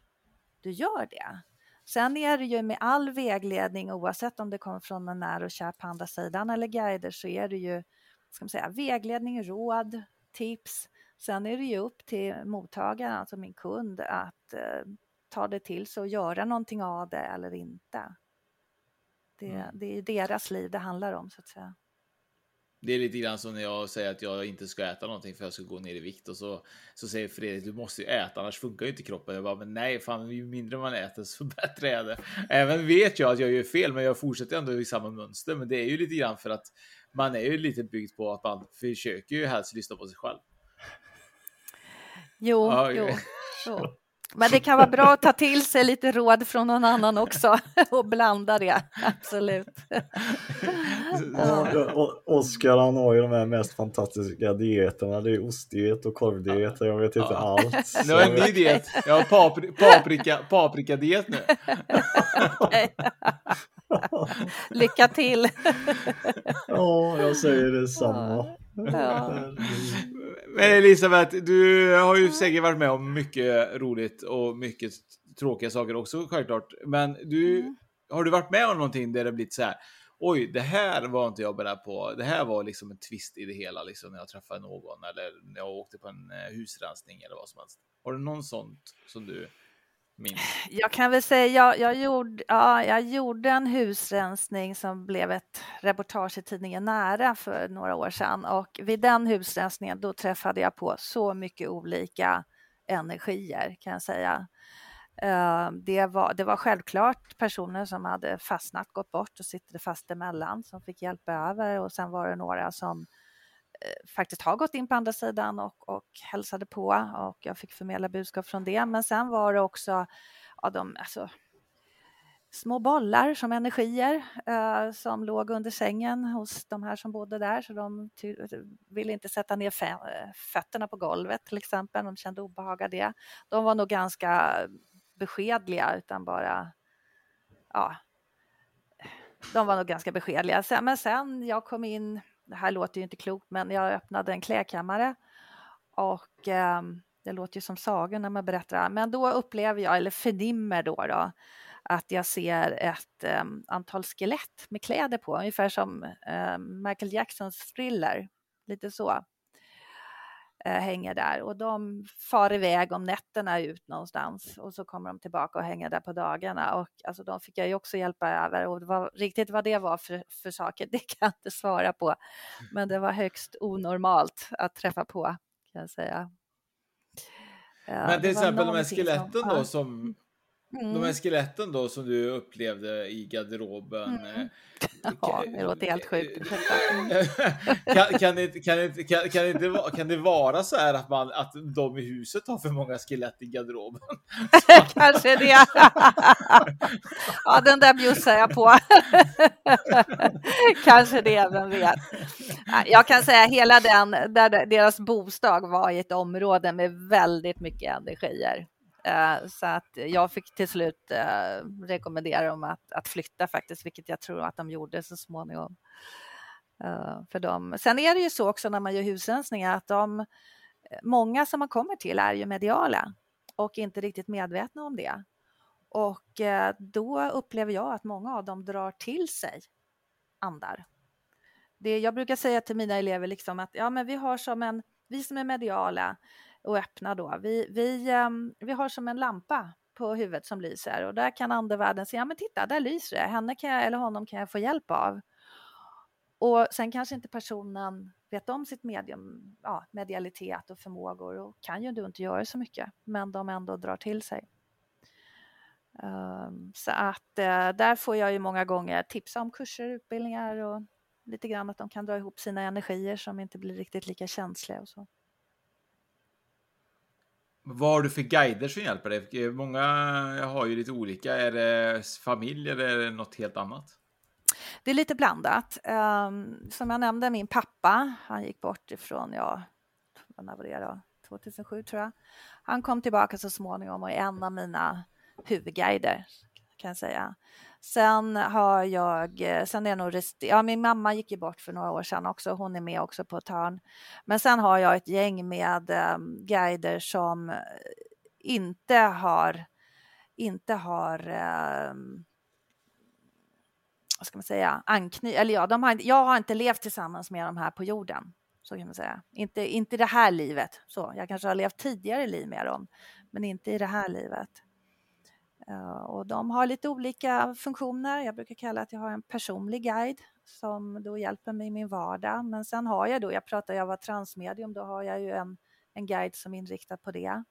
du gör det. Sen är det ju med all vägledning, oavsett om det kommer från en nära och kär på andra sidan eller guider, så är det ju ska man säga, vägledning, råd, tips. Sen är det ju upp till mottagaren, alltså min kund, att eh, ta det till sig och göra någonting av det eller inte. Det, Mm. det är deras liv det handlar om, så att säga. Det är lite grann som när jag säger att jag inte ska äta någonting för jag ska gå ner i vikt och så, så säger Fredrik du måste ju äta annars funkar ju inte kroppen. Jag bara, men nej, fan, ju mindre man äter så [laughs] bättre är det. Även vet jag att jag gör fel, men jag fortsätter ändå i samma mönster. Men det är ju lite grann för att man är ju lite byggd på att man försöker ju helst lyssna på sig själv. Jo, Ja, jo, jo. Men det kan vara bra att ta till sig lite råd från någon annan också [laughs] och blanda det, absolut. [laughs] Ja, Oskar han har ju de här mest fantastiska dieterna. Det är ostdiet och korvdiet och jag vet inte allt. Nu har jag en ny diet. Jag har papri paprika, paprikadiet nu. [laughs] Lycka till! Ja, jag säger detsamma. Ja. Men Elisabeth, du har ju säkert varit med om mycket roligt och mycket tråkiga saker också självklart. Men du, har du varit med om någonting där det blivit så här? Oj, det här var inte jag beredd på. Det här var liksom en twist i det hela, liksom när jag träffade någon eller när jag åkte på en eh, husrensning eller vad som helst. Har du någon sånt som du minns? Jag kan väl säga, jag, jag, gjorde, ja, jag gjorde en husrensning som blev ett reportage i tidningen Nära för några år sedan och vid den husrensningen då träffade jag på så mycket olika energier kan jag säga. Eh, det var, det var självklart personer som hade fastnat, gått bort och sitter fast emellan som fick hjälp över och sen var det några som eh, faktiskt har gått in på andra sidan och, och hälsade på och jag fick förmedla budskap från det. Men sen var det också ja, de, alltså, små bollar som energier eh, som låg under sängen hos de här som bodde där så de ty- ville inte sätta ner fä- fötterna på golvet till exempel. De kände obehag av det. De var nog ganska beskedliga utan bara ja, de var nog ganska beskedliga. Men sen jag kom in, det här låter ju inte klokt, men jag öppnade en klädkammare och eh, det låter ju som sagor när man berättar. Men då upplever jag, eller förnimmer då, då att jag ser ett eh, antal skelett med kläder på, ungefär som eh, Michael Jacksons thriller, lite så hänger där och de far iväg om nätterna ut någonstans och så kommer de tillbaka och hänger där på dagarna och alltså de fick jag ju också hjälpa över och var, riktigt vad det var för, för saker [laughs] det kan jag inte svara på men det var högst onormalt att träffa på kan jag säga. Ja, Men till exempel de här som- skeletten ja. då som De här skeletten då som du upplevde i garderoben. Mm. eh, [laughs] Ja, det låter helt sjukt. Mm. [laughs] kan, kan, det, kan, det, kan, kan, det vara- kan det vara så här att, man, att de i huset har för många skelett i garderoben? [laughs] Kanske det. ja, den där bjussar jag på. Kanske det, vem vet. Jag kan säga hela den, där deras bostad var i ett område med väldigt mycket energier. Eh, så att jag fick till slut eh, rekommendera dem att, att flytta faktiskt, vilket jag tror att de gjorde så småningom. Eh, för dem. Sen är det ju så också när man gör husrensningar att de, många som man kommer till är ju mediala och inte riktigt medvetna om det. Och då upplever jag att många av dem drar till sig andar. Det, jag brukar säga till mina elever liksom att ja, men vi har som en, vi som är mediala och öppna då, vi, vi, ehm, vi har som en lampa på huvudet som lyser och där kan andevärlden säga, ja men titta, där lyser det, henne kan jag, eller honom kan jag få hjälp av. Och sen kanske inte personen vet om sitt medium, ja, medialitet och förmågor och kan ju inte göra så mycket, men de ändå drar till sig. Ehm, så att eh, där får jag ju många gånger tipsa om kurser, utbildningar och lite grann att de kan dra ihop sina energier som inte blir riktigt lika känsliga och så. Vad har du för guider som hjälper dig? Många har ju lite olika. Är det familj eller är det något helt annat? Det är lite blandat. Ehm, som jag nämnde, min pappa, han gick bort ifrån, ja, när var det då? 2007 tror jag. Han kom tillbaka så småningom och är en av mina huvudguider kan jag säga. Sen har jag, eh, sen är nog, rest, ja min mamma gick ju bort för några år sedan också, hon är med också på ett hörn. Men sen har jag ett gäng med um, guider som eh, inte har, inte har um, vad ska man säga, ankny eller ja, de har, jag har inte levt tillsammans med de här på jorden. Så kan man säga. Inte, inte i det här livet. Så, jag kanske har levt tidigare liv med dem, men inte i det här livet. Eh, och de har lite olika funktioner. Jag brukar kalla att jag har en personlig guide som då hjälper mig i min vardag. Men sen har jag då, jag pratade jag var transmedium, då har jag ju en, en guide som är inriktad på det.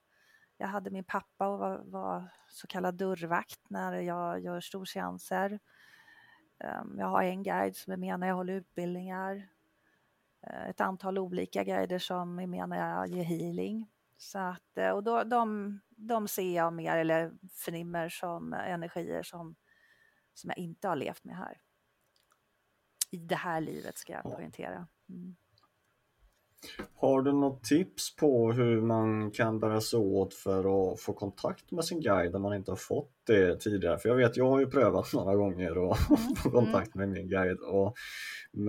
Jag hade min pappa och var, var så kallad dörrvakt när jag gör storseanser. Ehm, jag har en guide som är med när jag håller utbildningar. Eh, ett antal olika guider som är med när jag ger healing. Så att, eh, och då, de, de ser jag mer eller förnimmer som energier som, som jag inte har levt med här. I det här livet ska jag poängtera. Mm. Har du något tips på hur man kan bära sig åt för att få kontakt med sin guide om man inte har fått det tidigare? För jag vet, jag har ju prövat [laughs] några gånger att Mm. [laughs] få kontakt med min guide och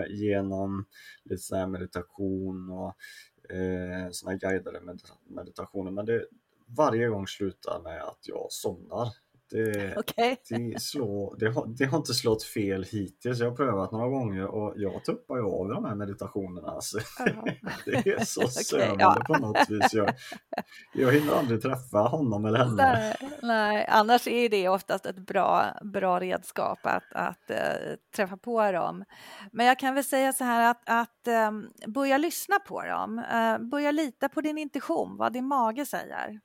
genom lite här meditation och eh, såna här guidade meditationer. Men det varje gång slutar med att jag somnar. Det, Okej. det, slår, det, har, det har inte slått fel hittills. Jag har prövat några gånger och jag tuppar ju av de här meditationerna. Alltså. [laughs] Det är så Okej, sövande ja. på något vis. Jag, jag hinner aldrig träffa honom eller henne. Nej, nej, annars är det oftast ett bra, bra redskap att, att eh, träffa på dem. Men jag kan väl säga så här att, att eh, börja lyssna på dem. Eh, börja lita på din intuition, vad din mage säger.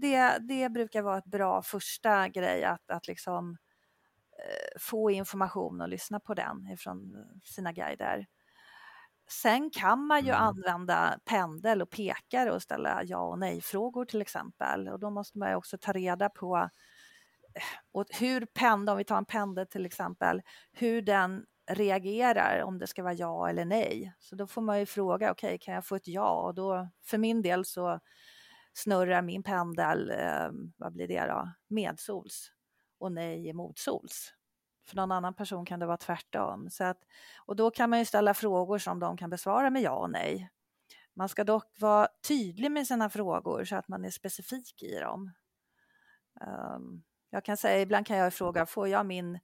Det, det brukar vara ett bra första grej att, att liksom eh, få information och lyssna på den ifrån sina guider. Sen kan man ju använda pendel och pekare och ställa ja och nej-frågor till exempel. Och då måste man ju också ta reda på eh, och hur pendel, om vi tar en pendel till exempel, hur den reagerar om det ska vara ja eller nej. Så då får man ju fråga, okej kan jag få ett ja? Och då för min del så snurrar min pendel, eh, vad blir det då, medsols och nej motsols. För någon annan person kan det vara tvärtom. Så att, och då kan man ju ställa frågor som de kan besvara med ja och nej. Man ska dock vara tydlig med sina frågor så att man är specifik i dem. Um, jag kan säga, ibland kan jag fråga, får jag min,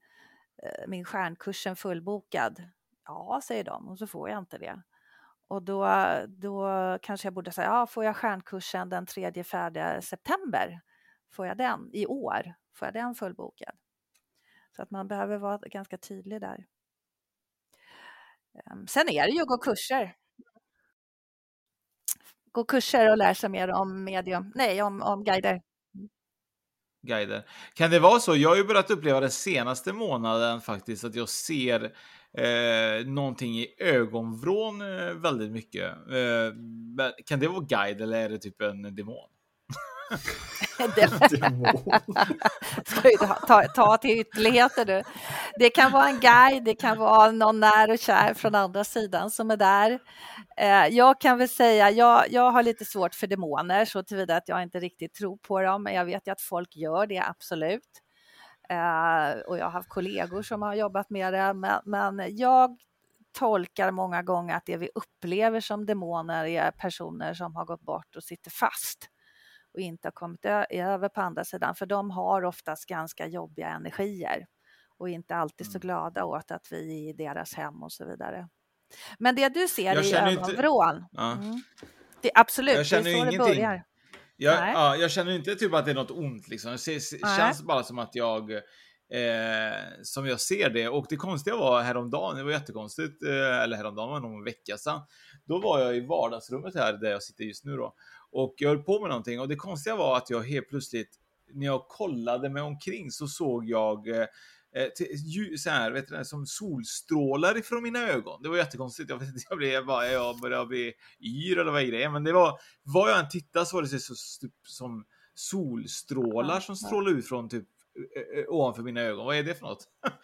eh, min stjärnkursen fullbokad? Ja, säger de, och så får jag inte det. Och då, då kanske jag borde säga, ja, får jag stjärnkursen den 3-4 september? Får jag den i år? Får jag den fullbokad? Så att man behöver vara ganska tydlig där. Ehm, sen är det ju att gå kurser. Gå kurser och lära sig mer om medium, nej om, om guider. guider. Kan det vara så? Jag har ju börjat uppleva den senaste månaden faktiskt att jag ser eh, någonting i ögonvrån eh, väldigt mycket. Eh, kan det vara guide eller är det typ en demon? [laughs] [laughs] [laughs] Ska du ta, ta till ytterligheter du. Det kan vara en guide, det kan vara någon när och kär från andra sidan som är där. Eh, jag kan väl säga, jag, jag har lite svårt för demoner så tillvida att jag inte riktigt tror på dem, men jag vet ju att folk gör det absolut. Eh, och jag har haft kollegor som har jobbat med det, men, men jag tolkar många gånger att det vi upplever som demoner är personer som har gått bort och sitter fast och inte har kommit över på andra sidan, för de har oftast ganska jobbiga energier och inte alltid så mm. glada åt att vi är i deras hem och så vidare. Men det du ser jag i ögonvrån, inte... ja. mm, det, absolut, jag känner det är så ingenting. det börjar. Jag, ja, jag känner inte typ att det är något ont liksom. Det känns bara som att jag eh, som jag ser det. Och det konstiga var häromdagen, det var jättekonstigt, eh, eller häromdagen var det någon vecka sedan. Då var jag i vardagsrummet här där jag sitter just nu då och jag höll på med någonting och det konstiga var att jag helt plötsligt när jag kollade mig omkring så såg jag eh, eh så här, vet du, som solstrålar ifrån mina ögon. Det var jättekonstigt. Jag, vet inte, jag, blev, jag, bara, jag började bli yr eller vad är grejen. Men det var, vad jag än tittade så var det så, så, som solstrålar som strålade ut från typ ovanför mina ögon. Vad är det för något? [laughs]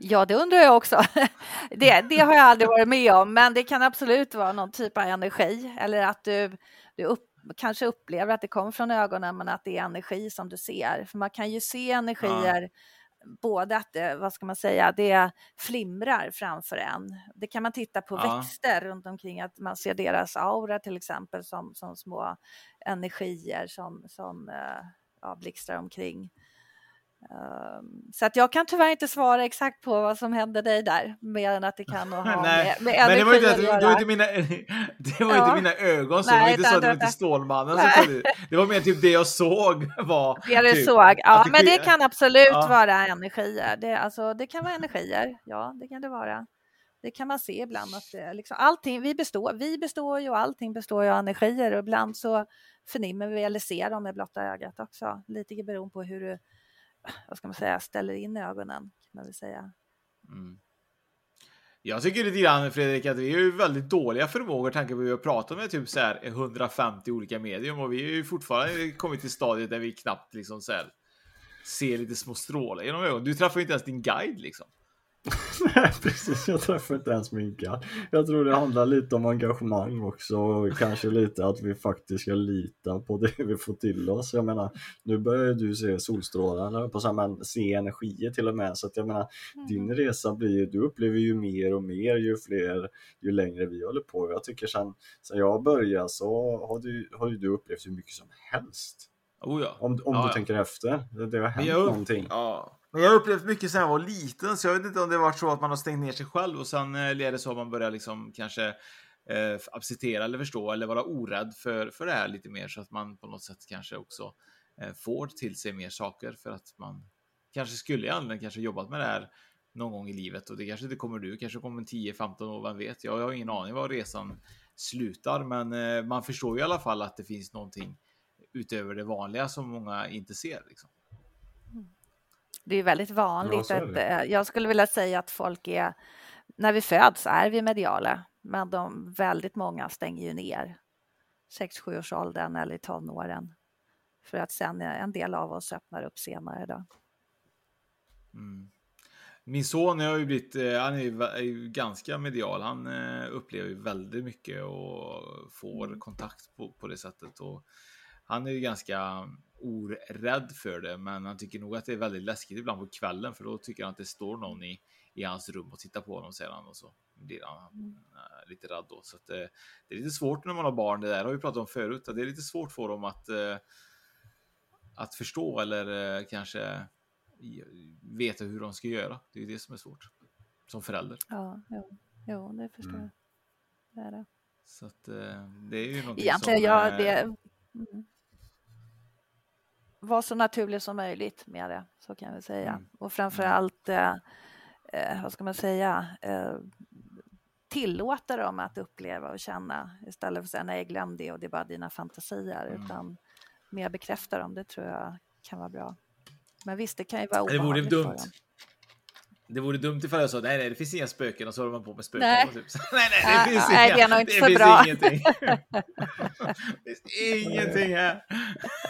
Ja, det undrar jag också. [laughs] Det, det har jag aldrig varit med om, men det kan absolut vara någon typ av energi eller att du, du upp, kanske upplever att det kommer från ögonen men att det är energi som du ser. För man kan ju se energier, ja. Både att det, vad ska man säga, det flimrar framför en. Det kan man titta på ja. växter runt omkring, att man ser deras aura till exempel som, som små energier som, som uh, ja, blixtrar omkring. Um, så att jag kan tyvärr inte svara exakt på vad som hände dig där, mer än att det kan ha [laughs] med, med men det var inte, det var inte mina, det var ja. inte mina ögon, så Nej, det var inte så att det var inte Stålmannen som Det var mer typ det jag såg var... Det du typ, såg, ja men det kan absolut ja. vara energier. Det, alltså, det kan vara energier, ja det kan det vara. Det kan man se ibland att det, liksom, allting, vi består, vi består ju och allting består ju av energier och ibland så förnimmer vi eller ser dem med blotta ögat också, lite beroende på hur du vad ska man säga, ställer in ögonen kan man väl säga. Mm. Jag tycker lite grann Fredrik att vi är ju väldigt dåliga förmågor tanke på att vi har pratat med typ så här 150 olika medium och vi är ju fortfarande kommit till stadiet där vi knappt liksom så här ser lite små strålar genom ögonen. Du träffar ju inte ens din guide liksom. Nej [laughs] precis, jag träffar inte ens min katt. Jag tror det handlar lite om engagemang också och kanske lite att vi faktiskt ska lita på det [laughs] vi får till oss. Jag menar, nu börjar du se solstrålar på samma, se energier till och med så att jag menar, mm. din resa blir ju, du upplever ju mer och mer ju fler, ju längre vi håller på. Jag tycker sen, sen jag började så har du, har ju du upplevt hur mycket som helst. Oh ja. Om, om ja, du ja. tänker efter. Det, det har hänt jag, någonting. Ja. Men jag har upplevt mycket sen jag var liten, så jag vet inte om det varit så att man har stängt ner sig själv och sen eh, är det så att man börjar liksom kanske eh, acceptera eller förstå eller vara orädd för, för det här lite mer så att man på något sätt kanske också eh, får till sig mer saker för att man kanske skulle egentligen kanske jobbat med det här någon gång i livet och det kanske inte kommer du, kanske kommer 10-15 år, vem vet? Jag, jag har ingen aning var resan slutar, men eh, man förstår ju i alla fall att det finns någonting utöver det vanliga som många inte ser. Liksom. Mm. Det är väldigt vanligt. Ja, att, eh, jag skulle vilja säga att folk är, när vi föds är vi mediala, men de, väldigt många stänger ju ner 6-7 års åldern eller i tonåren. För att sen en del av oss öppnar upp senare. Då. Mm. Min son har ju blivit, eh, han är ju ganska medial. Han eh, upplever ju väldigt mycket och får mm. kontakt på, på det sättet. Och han är ju ganska orädd för det, men han tycker nog att det är väldigt läskigt ibland på kvällen, för då tycker han att det står någon i, i hans rum och tittar på honom, säger han, och så blir han mm. äh, lite rädd då. Så att, äh, det är lite svårt när man har barn, det där har vi pratat om förut, det är lite svårt för dem att, äh, att förstå eller kanske veta hur de ska göra. Det är det som är svårt som förälder. Ja, jo, jo det förstår mm. jag. Det är det. Så att det är ju någonting Egentligen, som... Ja, det, mm vara så naturlig som möjligt med det, så kan vi säga. Mm. Och framförallt, eh, eh, vad ska man säga, eh, tillåta dem att uppleva och känna istället för att säga nej, glöm det och det är bara dina fantasier, mm. utan mer bekräfta dem, det tror jag kan vara bra. Men visst, det kan ju vara Det vore obehagligt dumt. för dem. Det vore dumt ifall jag sa nej, nej, det finns inga spöken och så håller man på med spöken. Nej. Typ. [laughs] nej, nej, det Ja, finns nej, inga. det är nog inte så finns bra. Ingenting. [laughs] det finns ingenting här.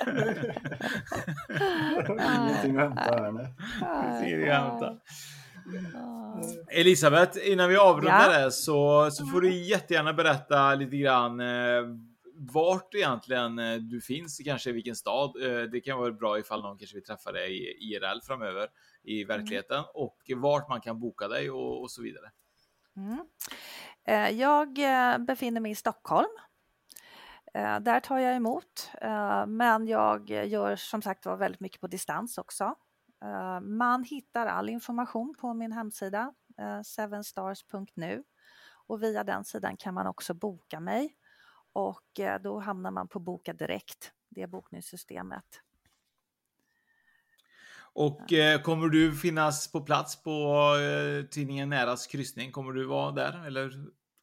[laughs] Ingenting att hämta här nej. Det finns ingenting att hämta. Elisabeth, innan vi avrundar Ja. det så, så får du jättegärna berätta lite grann eh, vart egentligen eh, du finns, kanske i vilken stad. Eh, det kan vara bra ifall någon kanske vill träffa dig i IRL framöver i verkligheten och vart man kan boka dig och, och så vidare. Mm. Eh, Jag eh, befinner mig i Stockholm. Eh, Där tar jag emot, men jag gör som sagt var väldigt mycket på distans också. Man hittar all information på min hemsida, sevenstars.nu och via den sidan kan man också boka mig och då hamnar man på Boka Direkt, det bokningssystemet. Och eh, kommer du finnas på plats på eh, tidningen Näras kryssning? Kommer du vara där eller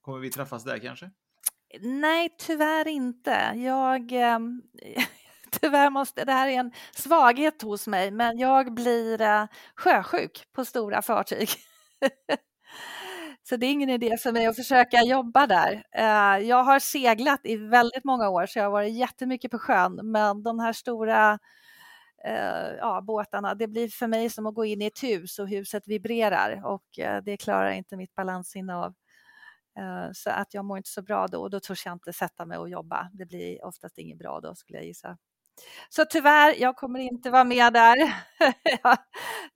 kommer vi träffas där kanske? Nej, tyvärr inte. Jag, ehm, [laughs] tyvärr måste, det här är en svaghet hos mig, men jag blir eh, sjösjuk på stora fartyg. [laughs] Så det är ingen idé för mig att försöka jobba där. Eh, Jag har seglat i väldigt många år, så jag har varit jättemycket på sjön, men de här stora eh, ja, båtarna, det blir för mig som att gå in i ett hus och huset vibrerar och eh, det klarar inte mitt balanssinne av. Eh, Så att jag mår inte så bra då och då törs jag inte sätta mig och jobba. Det blir oftast inget bra då skulle jag gissa. Så tyvärr, jag kommer inte vara med där. [laughs] Ja,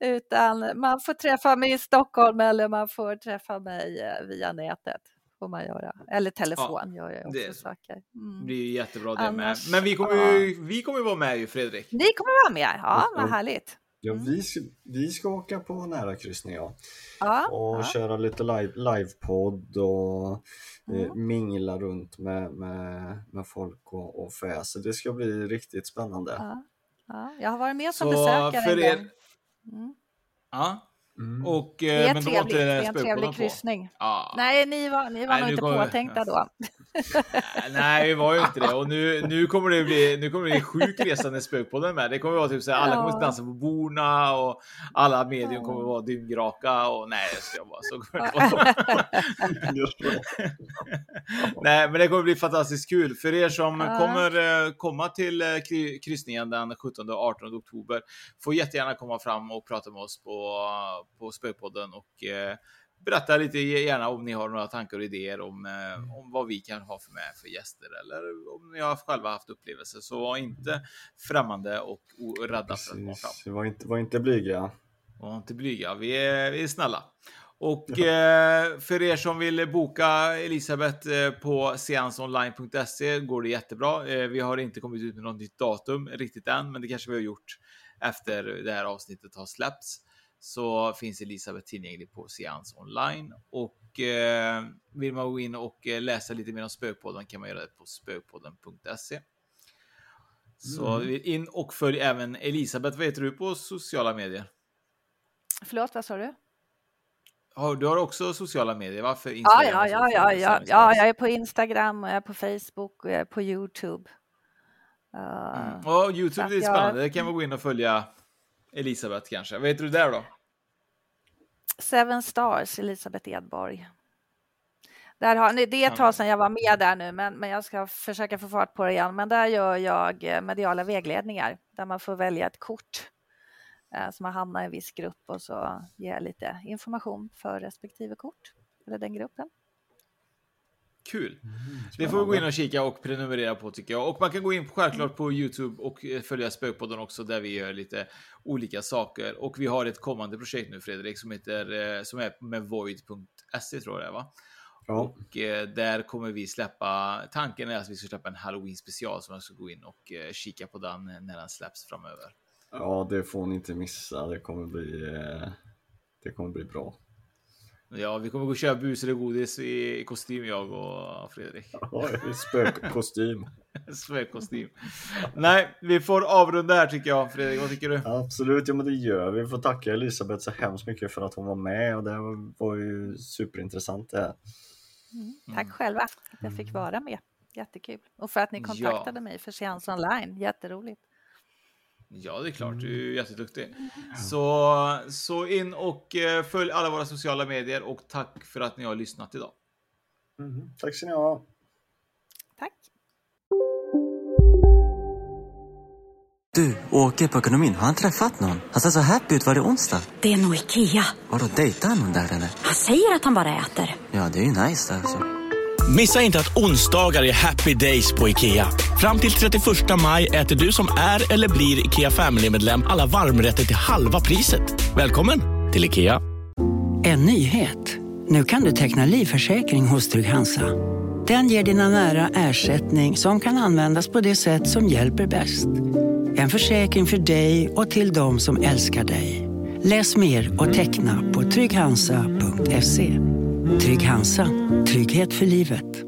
Utan man får träffa mig i Stockholm eller man får träffa mig eh, via nätet. Får man göra. Eller telefon gör jag också det- saker. Mm. Det blir ju jättebra det Annars- med. Men vi kommer, ju, vi kommer vara med ju Fredrik. Ni kommer vara med, ja vad härligt. Ja, vi, ska, vi ska åka på nära kryssning ja. Ja, och ja. köra lite live, livepodd och Mm. eh, mingla runt med, med, med folk och, och fä. Så det ska bli riktigt spännande. Ja, ja. Jag har varit med som Så besökare för er-. Mm. Ja. Mm. Och, Det är eh, men trevligt, inte det är en trevlig kryssning. Ja. Nej, ni var, ni var Nej, nog nu inte kommer- påtänkta då. Nej, vi var ju inte det. Och nu, nu kommer det bli, nu kommer det bli sjuk resa när spökpodden är med. Det kommer vara typ så här, alla kommer att Ja. dansa på borna och alla medium kommer att vara dyngraka och nej, det ska jag bara. Så kommer. [laughs] Nej, men det kommer bli fantastiskt kul för er som Ja. kommer eh, komma till eh, kry- kryssningen den 17 och 18 oktober. Får jättegärna komma fram och prata med oss på, på Spökpodden och eh, berätta lite gärna om ni har några tankar och idéer om, eh, om vad vi kan ha för med för gäster eller om ni har själva haft upplevelser. Så var inte främmande och rädda för att komma fram. Var inte, var inte blyga. Var inte blyga, vi är, vi är snälla. Och eh, för er som vill boka Elisabeth på seansonline.se går det jättebra. Vi har inte kommit ut med något nytt datum riktigt än, men det kanske vi har gjort efter det här avsnittet har släppts. Så finns Elisabeth tillgänglig på Seans online och eh, vill man gå in och eh, läsa lite mer om Spökpodden kan man göra det på spökpodden.se. Så Mm. in och följ även Elisabeth. Vad heter du på sociala medier? Förlåt, vad sa du? Du har också sociala medier, va? För Ja, Instagram ja, ja, ja, ja, ja, jag är på Instagram, och jag är på Facebook och jag är på Youtube. Uh, Mm. Och Youtube, är jag- spännande. Det kan man gå in och följa Elisabeth kanske. Vad heter du där då? Seven Stars, Elisabeth Edborg. Där har, det är ett tag sedan jag var med där nu, men, men jag ska försöka få fart på det igen. Men där gör jag eh, mediala vägledningar där man får välja ett kort eh, som har hamnat i en viss grupp och så ger jag lite information för respektive kort eller den gruppen. Kul! Det får vi gå in och kika och prenumerera på tycker jag. Och man kan gå in självklart på Youtube och eh, följa Spökpodden också där vi gör lite olika saker. Och vi har ett kommande projekt nu Fredrik som heter eh, som är med void.se tror jag va? Ja. Och eh, där kommer vi släppa, tanken är att vi ska släppa en halloween special som jag ska gå in och kika på den när den släpps framöver. Ja, det får ni inte missa. Det kommer bli, det kommer bli bra. Ja, vi kommer gå och köra bus eller godis i kostym jag och Fredrik. Ja, spökkostym. [laughs] Spökkostym. Nej, vi får avrunda här tycker jag. Fredrik, vad tycker du? Absolut, ja men det gör vi. Vi får tacka Elisabeth så hemskt mycket för att hon var med och det var ju superintressant det här. Mm. Tack själva att jag fick vara med. Jättekul. Och för att ni Ja. kontaktade mig för Seans online. Jätteroligt. Ja, det är klart. Du är ju jätteduktig. Så, så in och eh, följ alla våra sociala medier och tack för att ni har lyssnat idag. Mm. Tack ska ni ha. Tack. Du, åker på ekonomin. Har han träffat någon? Han ser så happy ut. Var det onsdag? Det är nog Ikea. Har du dejtat någon där eller? Han säger att han bara äter. Ja, det är ju nice alltså. Missa inte att onsdagar är happy days på IKEA. Fram till 31 maj äter du som är eller blir IKEA Family-medlem alla varmrätter till halva priset. Välkommen till IKEA. En nyhet. Nu kan du teckna livförsäkring hos Trygg-Hansa. Den ger dina nära ersättning som kan användas på det sätt som hjälper bäst. En försäkring för dig och till de som älskar dig. Läs mer och teckna på trygghansa.se. Trygg Hansa. Trygghet för livet.